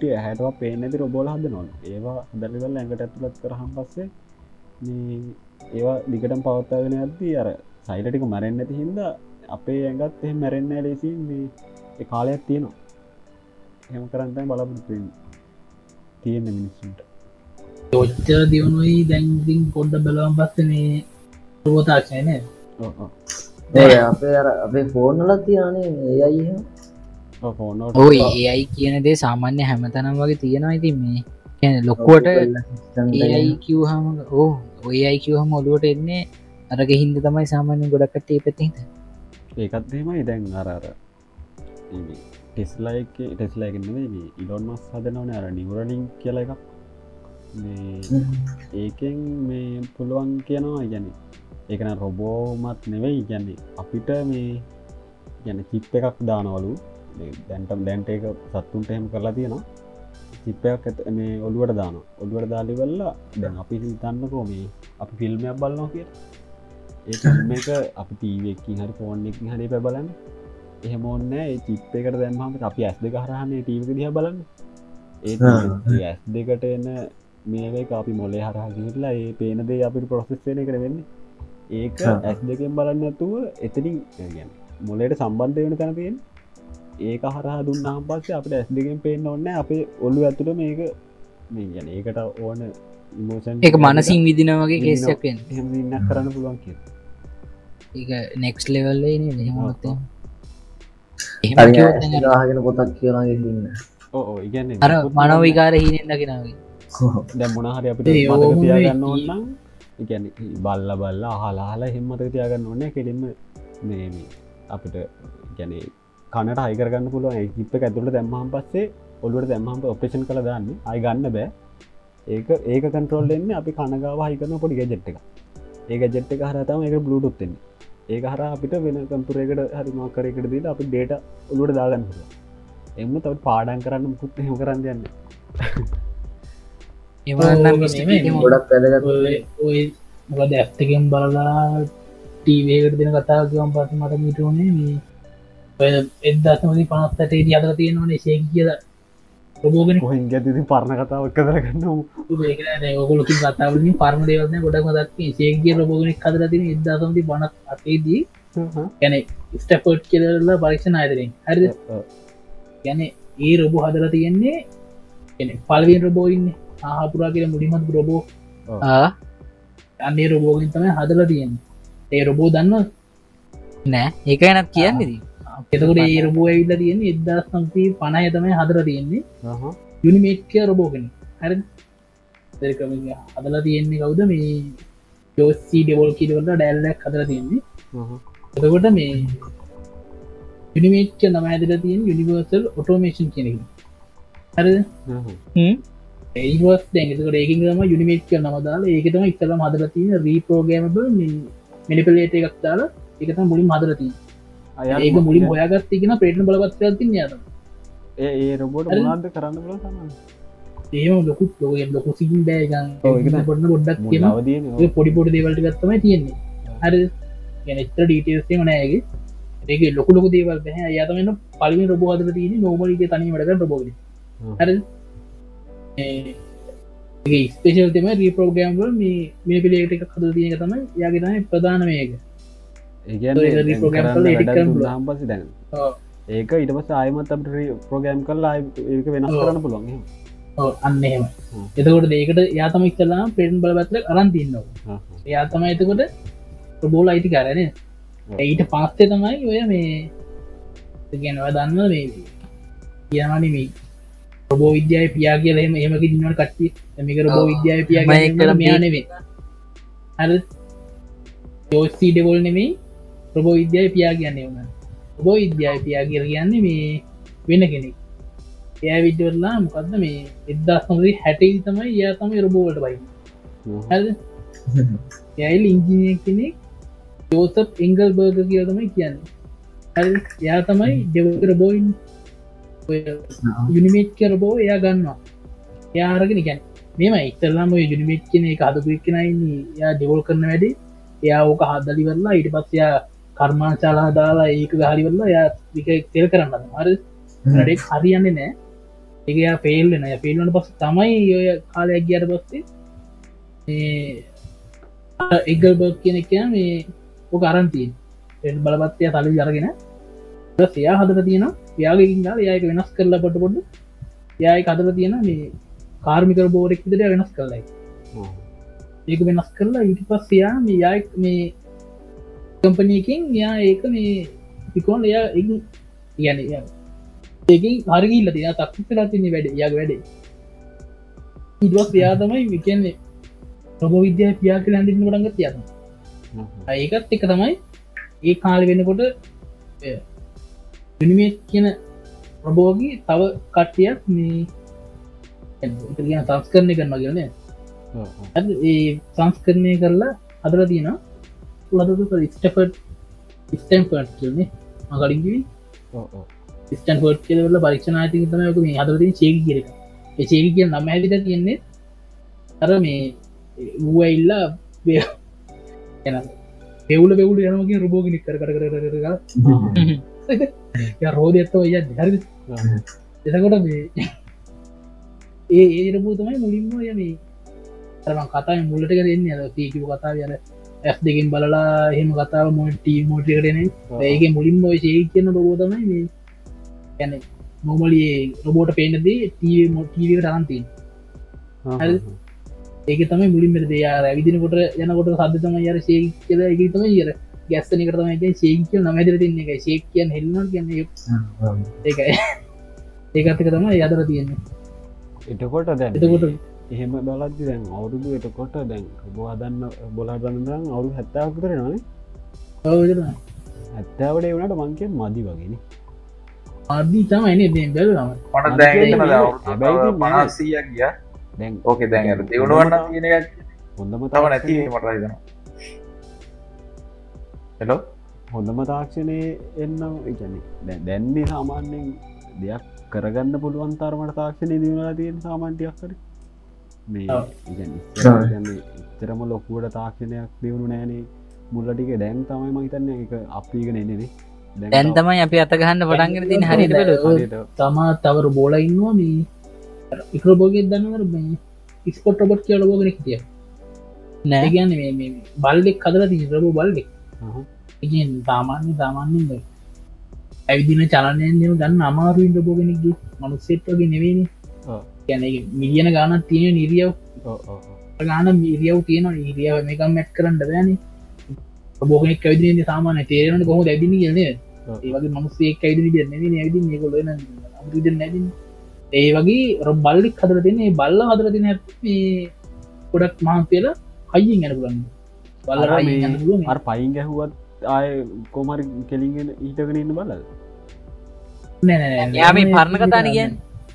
ට හැටව පේනැති රොබෝල හද නොල් ඒවා දලිවල් ඇඟට ඇතුළත් කරහම් පස්සේ මේ ඒවා දිගටම් පවත්තාගෙන ඇති අර සයිලටික මැරෙන් ඇති හින්ද අපේ ඇඟත් එහ මැරෙන්න ලෙසි මේ ඒ කාලයක් තියෙනවා. හෙම කරන්තයි බලපුතුන් තියෙන මිනිස්සුන්ට. ඔච්චර දියුණුයි දැන්දිින් කොඩ්ඩ බලවන් පස්ස ඒ අපේ අපේ ෆෝර්නල තියනේ ඒ අයි ඔයි ඒ අයි කියන දේ සාමාන්‍ය හැමතනම් වගේ තියෙනවා ඉතින් මේ. කියන ලොක්කුවට කිව්හම ඕ ඔය අයි කිවහම ඔලුවට එන්නේ අරග හින්ද තමයි සාමාන්‍ය ගොඩක්ට ඒ පැති ඒකත් එහෙමයි. දැන් අරර ටෙස්ලා එක ටෙස්ලාගෙන්න්නේ මේ ඉඩොන් මස් හදනවන අර නිවරලින් කියල එකක්. මේ ඒකෙන් මේ පුළුවන් කියනවා ගැන ඒකන රොබෝමත් නෙවෙයි ගැන්නේ අපිට මේ ගැන චිප් එකක් දානවලු. දැන්ටම් දැන්ට එක සත්තුන්ට එහෙම කරලා තියෙනවා. චිප්පයක් ඇත මේ ඔළුවට දාන ඔළුවට දාලිවෙල්ලා දැන් අපි හිතන්නකෝ මේ අපි ෆිල්ම්යක් බලනවා කිය ඒ එක අපි තීවකින් හරි ෆෝන් එකින් හරි පැබලන්න එහෙම ඔන්න ඒ චිප් එකට දැම්මම අපි ඇස් දෙක හරහන්නේ ටීවක දිහ බලන්න. ඒ ඇස් දෙකට එන්න මේක අපි මොලේ හරහගිටලා ඒ පේනදේ අපි ප්‍රොසෙස්ේන කර වෙන්නේ ඒක. ඇස් දෙකෙන් බලන්න ඇතුව එතනින් ගැන මොලට සම්බන්ධ වෙන තැනතියෙන් ඒක හරහා දුන්නාම් පස්සේ අපට ඇස් දෙකෙන් පේෙන් ඔන්න අපේ ඔල්ලු ඇතුට මේක මේ ගැන ඒකට ඕන ඉමෝෂන් එක මනසින් විදින වගේ එහෙම ඉන්නක් කරන්න පුළුවන් කිය ඒක නෙක්ස් ලෙවල්ල හෙමත් හගෙන පොතක් කියලාගේ ඉන්න ඕ ඉගන්න අර මනවිකාර හිනෙන්දගෙනාවේ දැ මොනහරි අපිට ඒ මේ ඕන්නම් ඉගැන බල්ල බල්ලා හලාහලා හෙම්මතක තියාගන්න ඕන්න කෙලින්ම මේ අපිට ගැනේ කනට අයිකරගන්න පුළුව හිප ඇතුට දැම්මහම් පස්සේ ඔලුවට දැම්මහම ඔපේෂන් කළ දන්න අයි ගන්න බෑ ඒක ඒක කන්ටරෝල් එන්න අපි කනගාව හිකන පොඩි ජෙට් එක ඒක ජෙට් එක හරතම එක බ්ලුටුත්තෙන් ඒක හර අපිට වෙන කම්පුරේකට හරි මාකරයකට දීලා අපි ඩේට ඔලුවට දාගන්න එම තව පාඩන් කරන්න මුකුත් හෙම කරන්න යන්න එවන්නම් ගොඩක් මොකද ඇත්තකෙන් බලලා ටීවේකට දෙන කතා ගවම් පස මට මිටුනේ මේ එදසමති පනස්සටේ අදර තියෙනවනේ ශේ කියල. ප්‍රබෝගෙන කොහින් ගැතිති පරණ කතාවක් කරගන්න ඔකොලොකි කතාවලින් පරම දේවන ගොඩක් මදක් ශේ කිය රබෝගෙන කදර තින එදසමති බනක් අතේදී ගැන ස්ටපට් කියලලා පරීක්ෂණ අයදරින් හරි ගැන ඒ රොබෝ හදර තියෙන්නේ පල්වෙන් රබෝඉන්න ආහපුරා කියල මුලිමත් රොබෝ අන්නේ රොබෝගින් තමයි හදල තියෙන් ඒ රොබෝ දන්න නෑ. ඒක එනත් කියන්නේදී එතකට ඒ රොබෝ ඇවිල්ල තියෙන එදදා සංසී පණය තමයි හදර තියෙන්නේ. යුනිමේට්කය රොබෝගෙන හරි දෙකම හදලා තියෙන්නේ කවුද? මේ යෝසී ඩෙවල් කිරවට ඩැල්ලක් හදර තියෙන්නේ. එතකොට මේ යුනිමේට්ක නම ඇදල තියෙන් යුනිවර්සල් ඔටෝමේෂන් කෙනෙක හර ඒවස් දැඟතකට ඒකින් ම යුනිමේට්ක නමදාල ඒකතම ඉස්සලම් හදල තියෙන රීපෝගෑමබ මිනිපලේට එකක් දාලා එකත මුලින් හදරතිී ඒක මුලින් හොයාගත්තිගෙන ප්‍රේට්න බලපත් තින්න යත ඒ රොබෝට මොනාද කරන්න සමන් ඒම ලොකුත් ලොක ලොකු සිින් බෑගන් ඔව්, ඒක තමයි. පොඩ්න ගොඩක් කියන අවදිය පොඩි පොඩි දේවල්ට ගත්තම තියෙන්නේ. හරි. ගැනස්ත ඩීටේස්ේ මනෑගේ ඒක. ලොකු ලොක දේවල් බැහ යතමන්න පලිම රබෝදර තියෙන නෝමලික තනීමටක රබෝග හරි ස්පේෂල් තම රීපෝගෑම්වල් මේ මේ පිළිට එක කද තියක තමයි යාගෙතම ප්‍රධානමයක ඒක reprogram කරලා edit කරන්න පුළුවන්. හම් පසි දැන ඒක ඉට පස ආයමත් අප ප්‍රෝගෑම් කරලා ඒක වෙනස්. කරන්න පුළුවන්. අන්න එහෙම හ්ම්. එතකොට ඒකට යාතම ඉක්තලා පෙන් බලපත්ල අරන් තින්නවා හා, එයා තම එතකොට ප්‍රබෝල අයිති කරන ඊට පස්සේ තමයි ඔය මේ ගැනව දන්න මේ කියනනි මේ ප්‍රබෝ විද්‍යාය පියා කියල එම එමක දින්නට කට්ටි මේක රබෝ. විද්‍යාය පියා මම ඒක කරලා මෙයානෙවේ හර. යෝස්ී ඩෙවොල් නෙමෙයි. ප්‍රබෝ විද්‍යාය පියා කියන්නේ වන ඔබෝ විද්‍යාය පියා කියල කියන්නේ මේ වෙන කෙනෙක්. එය විද්‍යවරලා මොකක්ද මේ එදදා සමරි හැටයි තමයි යා තමයි රබෝවට බයි යයිල් ඉංජිනය කෙනෙක්. යෝසප් එංගල් බර්ග කිය තමයි කියන්න. යා තමයි දෙවකර බෝයින් යුනිමේට් කරබෝ එයා ගන්නවා. යාරගෙන ගැන් මෙම ඉතරලාම යුනිමේට් කියන එක අදකුක්කෙනයි යා දෙවල් කරන වැඩි එයා ඕක හදලිවරලා ඉට පස්සයා කර්මාචාලා දාලා ඒක ගහලිවරලා යා තෙල් කරන්න හර ඩෙක් හරියන්නේ නෑ ඒයා පේල්ලන පේල්ලන පස් තමයි ඔය කාලයක් ගියට පස්සේ එගල් බර්ග කියන එක මේ ඕක අරන්තිය බලපත්ය තලි අරගෙන සයා හදර තියෙන යාගකින්ගා යක වෙනස් කරලා පොට පොඩ යයි කදර තියෙන මේ කාර්මික බෝරෙක් විදර වෙනස් කරලයි. ඒක. වෙනස් කරලා ඉට පස්සයා මේ යයි මේ කම්පනයකින් යා ඒක මේ පිකෝන් එයා ගැන ඒකින් හරගිල්ල තිය තක්ති කලා තින්නේ වැඩ යාග වැඩේ. ඉදවස් යා තමයි විකන්නේ ප්‍රබෝ විද්‍යා පියා කල හඳින්න ටගත් යන්න හ්ම්. ඒකත් එක තමයි ඒ කාල වෙනකොට පිනිමේට් කියන ප්‍රබෝගී තව කට්ටියක් මේ කියන සංස්කරණය කරන්න කියන. ඒ සංස්කරණය කරලා අදර තියෙන ලදතු ස්ටපට් ස්ටම් පට් කියන්නේ ඔව්. ස්ටන් හොට් කියවල පරික්ෂනාතික තමයක මේ හදරතින් චේකි කියරක චේකි කිය නම ඇතිට තියෙන්නේ අර මේ වූඇඉල්ලා පෙවුල පෙවුල යනමගේ රබෝගිනික් කර කර කර කර කර රෝධ ඇත්තව ය හරි හ්ම්. එතකොට මේ ඒ ඒරපූ තමයි මුලින්ම ය මේ තරම කතා මුලට දෙන්න අද තීකිව කතා යන ඇස් දෙකින් බලලා එහෙම කතාව මොට මෝටිකටන ඒක මුලින් ඔය ශේ කියන රොබෝ තමයි මේ ගැන නොමලිය රොබෝට පේනදේ ටීව මොටීවට ටරන්තින් හරි. ඒක තමයි මුලින්මට දෙයා ඇවිදිනකොට යනකොට සද්ධතම යර ශේ කියල එක තම යර ගැස්තන කරතම ශේක නමැදර තින්න. එක ශේක් කියන් හෙල්න කියන්න ඒකයි. ඒකත්තක තම යදර තියෙන්නේ. එතකොට දැන් එතකොට එහෙම බලද්දි දැන් අවුරුදු එතකොට දැන් ඔබ හදන්න බොලාදන්නරම් අවුරු හැත්තාව කරනනේ ඔවුන ඇත්තාවට එවනට මංකෙන් මදි වගෙන ආදී තමයින හැබැයි ඉතින් නෑ. පනස්සීයක් ගිය. දැන් ඕකේ දැන් එක හොඳම තව නැති තාක්ෂණය- හෙලෝ හොඳම තාක්ෂණය එන්න එකන දැන්නේ සාමාන්‍යෙන් දෙයක් කරගන්න පුළුවන් තරමට තාක්ෂණය දිවලා තියෙන සාමාන්ටයක් කර මේ. එතරම ලොකුවට තාක්ෂණයක් දියුණු නෑනේ මුල්ලටික දැන් තමයි මහිතන්න එක අපීගෙන එන්නේ දැන් තමයි අපි අතගහන්න පටන්ගෙන තින හරිට තමා තවර බෝල ඉන්නවා මේ. ඉක්‍රබෝගෙත් දන්නවර ඉස්පොට් රොබට් කියල බෝගෙනෙක් තිය නෑ. ඒගැන මේ බල්ලෙක් කදර ති රබෝ බල්ලෙක් ඉගෙන් සාමාන්‍ය සාමාන්‍යෙන් ඇවිදින චලනයෙන් දෙම ගන්න අමාරු ඉන්ට බෝගෙනෙක්ගේ මනුස්සෙට් වගේ නෙවෙන. ගැන මිලියන ගානත් තියෙන නිරියව් ගාන මිරියව් තියෙන ඉරියාව මේකම් මැට් කරන්න බෑන. බෝගෙනෙක් ඇවිදින සාමාන තේරන කොහ දැදින කියලන ඒවගේ මනුස්සේක් ඇවිදි දෙන්න ඇවිදි නිකොල අද නැති ඒ වගේ රො බල්ලෙක් හදර තින්නේ බල්ල හදර තින ගොඩක් මහන්සේලා හයිින් ගැන පුලන්න අර පයින් ගැහුවත් ආය කොමරි කෙලිගෙන ඊටගෙන ඉන්න බලද? නෑ නෑ නෑ යා මේ පරණ කතාන කියන්න.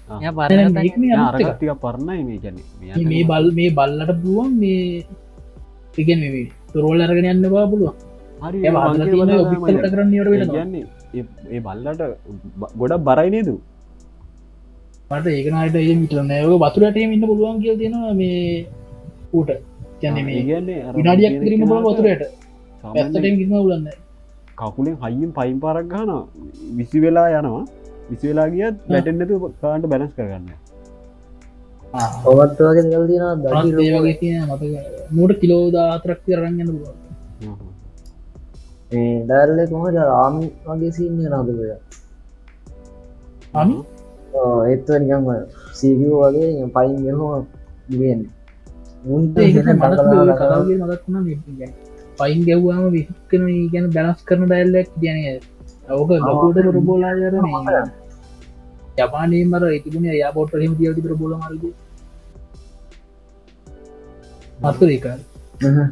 ආ. ය නෑ පරණ නෑ මේක මේ අලුත් එකක්. අරගත්තික පරණයි මේ කැනෙ මේ- මේ බල් මේ බල්ලට පුළුවන් මේ ඉගෙන මේ තුරෝල් අරගෙන යන්න බා පුළුවන්. හරි කරන්න කියන්නේ ඒ බල්ලට ගොඩක් බරයි නේදු? මට ඒකනට ඒ මිට නෑක වතුරට ඉන්න පුළුවන් කියල තියෙනවා මේ ඌට විනාඩියක් කිරීම බල වතුරයට. පැත්තට ගිම උලන්න. කකුලෙන් හයිින් පයින් පරක් ගන විසි වෙලා යනවා. විසි වෙලා ගියත් වැටෙන්න්නතු කාන්ට බැලස් කරගන්න ඔවත් වගේ මත මූට කිලෝ දාතරක් කරගන්න පුළුවන්. මේ ඩැල්ලෙ කොහද රාමි වගේ සින්න නදක අමි ඒත්ව නිකම සීකව වගේ පයින් ගෙනවා ගෙන් උන්ට ඒක මට කතාගේ මදත්න පයින් ගැව්වාම විසිකන ගැන බැලස් කරන ඩැල්ලක් කියන ඕක ලොකෝට රබෝලායර ජපානයේ මර ඉතිබුණ යා පොට හෙම තිය තිබර බොල මරග මත්තු ඒක.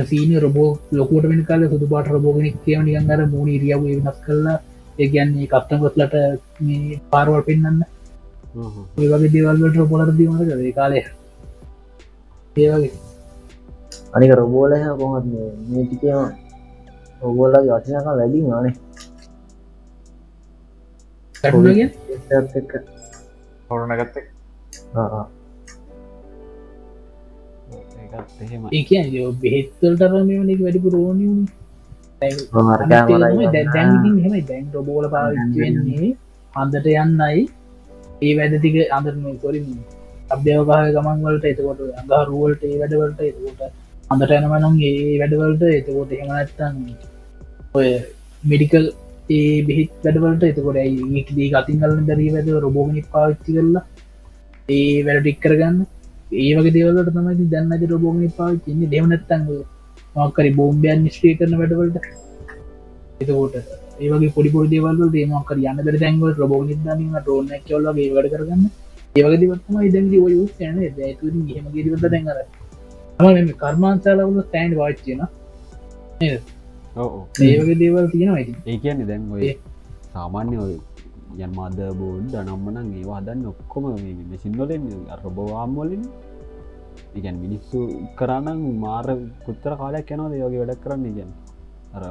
සීන රබෝ ලොකොට වෙන කාල සුදු පාට රබෝගෙනෙක් කියව නිගන්නර මූුණ ඉරියාව වෙනස් කරලා ඒ ගැන්නේ කත්තගොස්ලට මේ පාරවල් පෙන්න්න ඔය වගේ දේවල්ලට රොපොලට දීමට ඒ කාලය ඒවගේ අනික රොබෝල කොහත් මේ ටිකම ඔගෝල්ලගේ වටිනක වැඩි මානේ කටුලගේ එක්ක. හොරන ගත්තෙක් ඒකත් එහෙම ඒ කිය බෙහෙත්තල්ට රමයනෙක් වැඩිපු රෝනියුණ මාර්කෑමරයි දැන් රොබෝල පාවිච්චවෙන්නේ අන්දට යන්නයි. ඒ වැඩතික අඳරම තොරින් අභ්‍යවකාහ ගමන් වලට එතකොට අඟහ රුවල්ට ඒ වැඩවලට එතකොට අඳට යනවනම් ඒ වැඩවලට එතකොට හෙමනත්තන් ඔය මෙඩිකල් ඒ බෙහිත් වැඩවලට එතකොට දී ගතින් කලන දරී වැද රොබෝගනික් පාවිච්චි කරලා ඒ වැඩ ටික් කරගන්න? ඒ වගේ දේවලට තමයි දැන්නද රොබෝගනි පාවිච්චින්නේ දෙවනත්තන් මක්කරි බෝම්බයන් නිස්ට්‍රේ කරන වැඩවලට එතකොට ඒවගේ පොඩි පොඩි දේවල් දේමකර යන්න බර දැන්වල රබෝ නිදන්න ටෝන කවල්ල ඒවට කරගන්න. ඒවගේ දිවත්ම ඉදැ ඔය යන ඇතු හෙම ගිරිවත දැන්ගර ම කර්මාන්සාලවල තෑන්් වාච්චන ඒවගේ දේවල් තියෙනවා ඒ කියන්නේ දැන් ඔය. සාමාන්‍ය ඔය යන් මද බෝඩ් අනම්මනන් ඒවා හදන්න ඔක්කොම සිින්වලෙන් රොබවාම්වලින් ඉගැන් මිනිස්සු කරන්න මාර කුත්තර කාලයක් යනවා ඒවගේ වැඩක් කරන්න ඉගැන් අර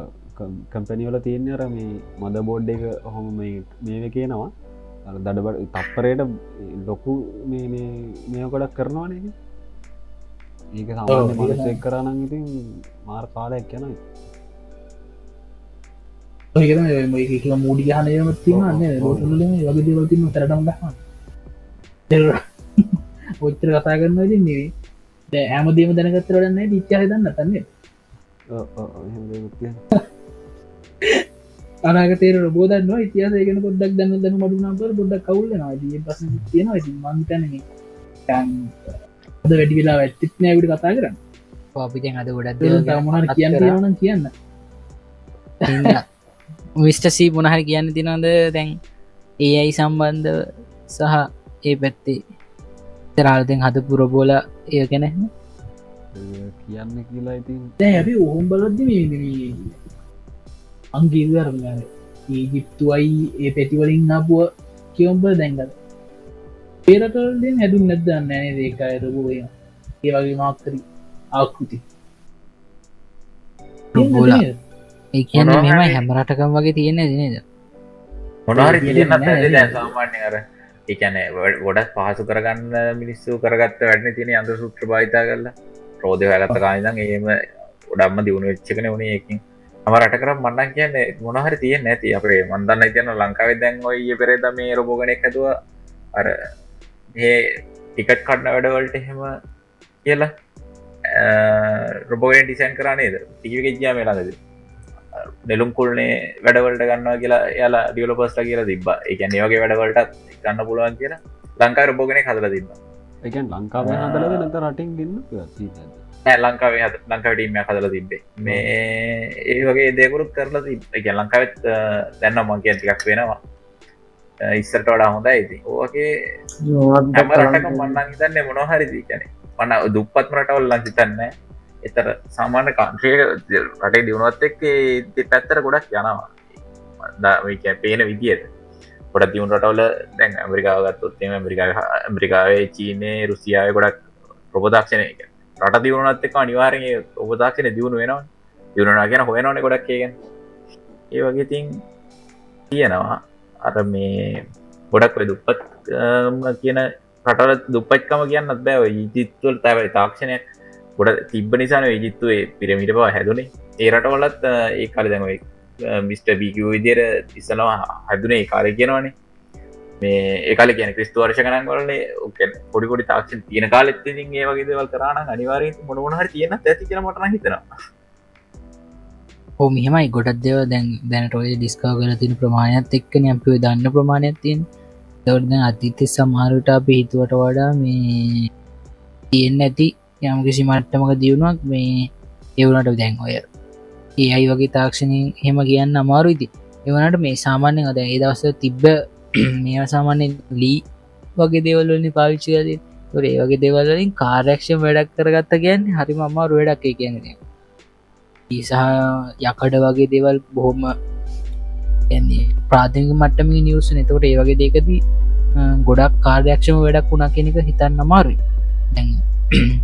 කම්පැනිවල තියෙන අර මේ මද බෝඩ් එක හොම මේ කියනවා දඩබට තප්පරයට ලොකු මේ කොඩක් කරනවා නක ඒක සාමාන්‍ය ඒක කරන්න ඉතින් මාර් කාලයක් යනයි මූඩි හනයම තිවන්න ලෝටල වගේ දේවල්තිම තරටම දහන්න ඔච්චර කතා කරන්න දී නෙවේ ඇමදීම දැනගත්තරන්න ඉච්චා දන්න තන්නේ අනාගතේර රබෝදන්න ඉතිහාසයගෙන පොඩ්ඩක් දන්න දන මඩුනාපර පොඩ්ඩක් කවුල්ල නවාදී පස තියෙනවා. ඉති මංතන අද වැඩි වෙලා ඇත්තිත් නෑවිට කතා කරන්න. අපිට අද ගොඩක් මොහර කියන්න යන කියන්න. විස්ටසී මොනහරි කියන්න තිනද දැන් ඒ අයි සම්බන්ධ සහ ඒ පැත්තේ තරාල්දෙන් හද පුරබෝල ඒ ගැන කියන්න කියලා ඉතින් ඇි ඔහොම් බලද්දි අංගීවරම ඒජිප්තුවයි ඒ පැතිවලින් නපුුව කියවම්බ දැන්ගත පේරටල්ෙන් හැදුම් නැදන්න නෑන දේක ඇරබෝය ඒ වගේ මාක්කරී ආකෘති. බෝල ඒ කියන්න හරි- හැමරටකම් වගේ තියෙන නේද? මොනහරි තියෙන්නේ තියන්නත් නැහැ ඇති නේද? දැන් සාමාන්‍ය අර එකන ගොඩක් පහසු කරගන්න මිනිස්සු කරගත්ත වැඩන තියෙන අඳ සුත්‍ර භාවිතා කරලා. රෝධය හගත්ත කානිදම් ඒම ගොඩක්ම දියුණු වෙච්චකන වුණේ එකින් ම රට කර මන්නන් කියන්න මොනහරි තියෙන් නැති. අපේ මන්දන්න තියන ලංකාව දැන් ඔය පෙරේද මේ රොබෝගනක් ඇතුව අර ඒ ටිකට් කඩන වැඩවලට එහෙම කියලා. රොබෝගෙන් ඩිසයින් කරනේද ටික ජයා මේලාද නෙලුම් කුල්නේ වැඩවලට ගන්නවා කියලා යාලා ඩියලොපස්ට කියලා තිබ එක ඒවගේ වැඩවලට ගන්න පුළුවන් කියලා ලංකා රොබෝගෙන හදල තිබ එකන් ලංකාව හදලද නැත රටින් ගන්න ෑ ලංකාවේ හද ලංකාවටීම හදල තිබේ මේ ඒ වගේ දෙකරුත් කරලා තිබ එක ලංකාවත් දැන්න මං කිය ටිකක් වෙනවා. ඉස්සට වඩා හොඳ ඇති ඕගේ හැම රටක මන්නන් හිතන්නේ මොනොහරිදි කැනෙ මන්න දුප්පත් රටවල් ලං හිතන්න එතර සාමාන්‍ය කාන්ත්‍රය රටේ දියුණුවත් එක් පැත්තර ගොඩක් යනවා. පේන විදියට. ගොඩ දියුණ රටවල දැන් ඇමරිකාවගත්තොත්තේම ඇමරිකා ඇමරිකාවේ චීනය රුසියාව ගොඩක් ප්‍රපදක්ෂණය එක රට දියුණුනත් එක අනිවාරය ඔබදක්ෂණ දියුණු වෙනවා දියුණනා ගැන හොයනවන ගොඩක් කියගෙන් ඒ වගේ තින් තියෙනවා අර මේ ගොඩක් ඔය දුප්පත් කියන රටල දුප්පත්කම කියන්නත් බෑව ජිත්තුවල් තැවයි තාක්ෂණයක් ගොඩ තිබ්බ නිසාන විජිත්තුවේ පිරමිට පවා හැදුනේ. ඒ රටවලත් ඒ කල දැමයි මිස්ට බිකව විදිර ඉස්සනවා හැදුනේ කාලය කියනවානේ. මේ ඒකාල කියන ක්‍රිස්තු වර්ෂ කනන් වලනේ ඕක පොඩිකොඩි තාක්ෂ තියෙන කාලෙත් ඉතින් ඒ වගේ දේවල් කරන අනිවාරය මොනහර තියෙන ඇති කියල මටන හිතනවා. ඕ මෙහමයි. ගොඩක් දෙව දැන් දැනට ඔය ඩිස්කා කල තින ප්‍රමාණයක් එක්කන. අපිව දන්න ප්‍රමාණයක් තියෙන් දවර්ද අතිත්‍ය සමහරට අප හිතුවට වඩා මේ තියෙන්න ඇති යම් කිසි මට්ටමක දියුණුවක් මේ එවුණට දැන් ඔය ඒ අයි වගේ තාක්ෂණය හෙම කියන්න අමාරු ඉති එවනට මේ සාමාන්‍යෙන් අද ඒ දවස තිබ්බ මේ සාමාන්‍යෙන් ලී වගේ දේවල්වලින් පාවිච්චිකද තොර ඒ වගේ දෙවලින් කාරක්ෂ වැඩක් කරගත්ත කියන්නේ හරිම අමාරු වැඩක් ඒ කියන්නේ සහ යකඩ වගේ දේවල් බොහොම ඇන්නේ ප්‍රාථමික මට්ටම නිවස නතකොට ඒ වගේ දෙකදී ගොඩක් කාර්යක්ෂම වැඩක් වුණා කෙනෙක හිතන්න අමාරුයි. දැන්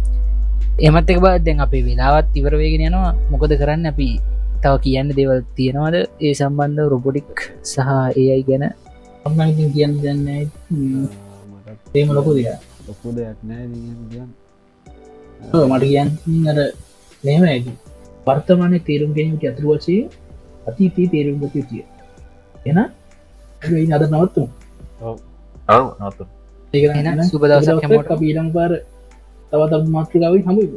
එමත් එක බ දැන් අපේ වෙලාවත් ඉවරවේගෙන යනවා. මොකද කරන්න අපි? තව කියන්න දේවල් තියෙනවද? ඒ සම්බන්ධ රොබොටික් සහ ඒ අයි ගැන අම්මඉතින් කියන්න දන්න. ඒම ලොකු දෙය ලොකු දෙයක් නෑ කියන්න. මට කියන්න අර මෙම ඇකි වර්තමානය තේරුම් ගැනීමට ඇතුර වසේ අතීතී තේරුම් ගත යුතුය. එන අද නවත්තු ඔව. නොතු එහෙනම් සුබ දවසක් හැමෝටම. පීඩම් පාර තවත මාතෘකාව හමුව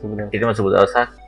සුබ ඉතම සුබදවසක්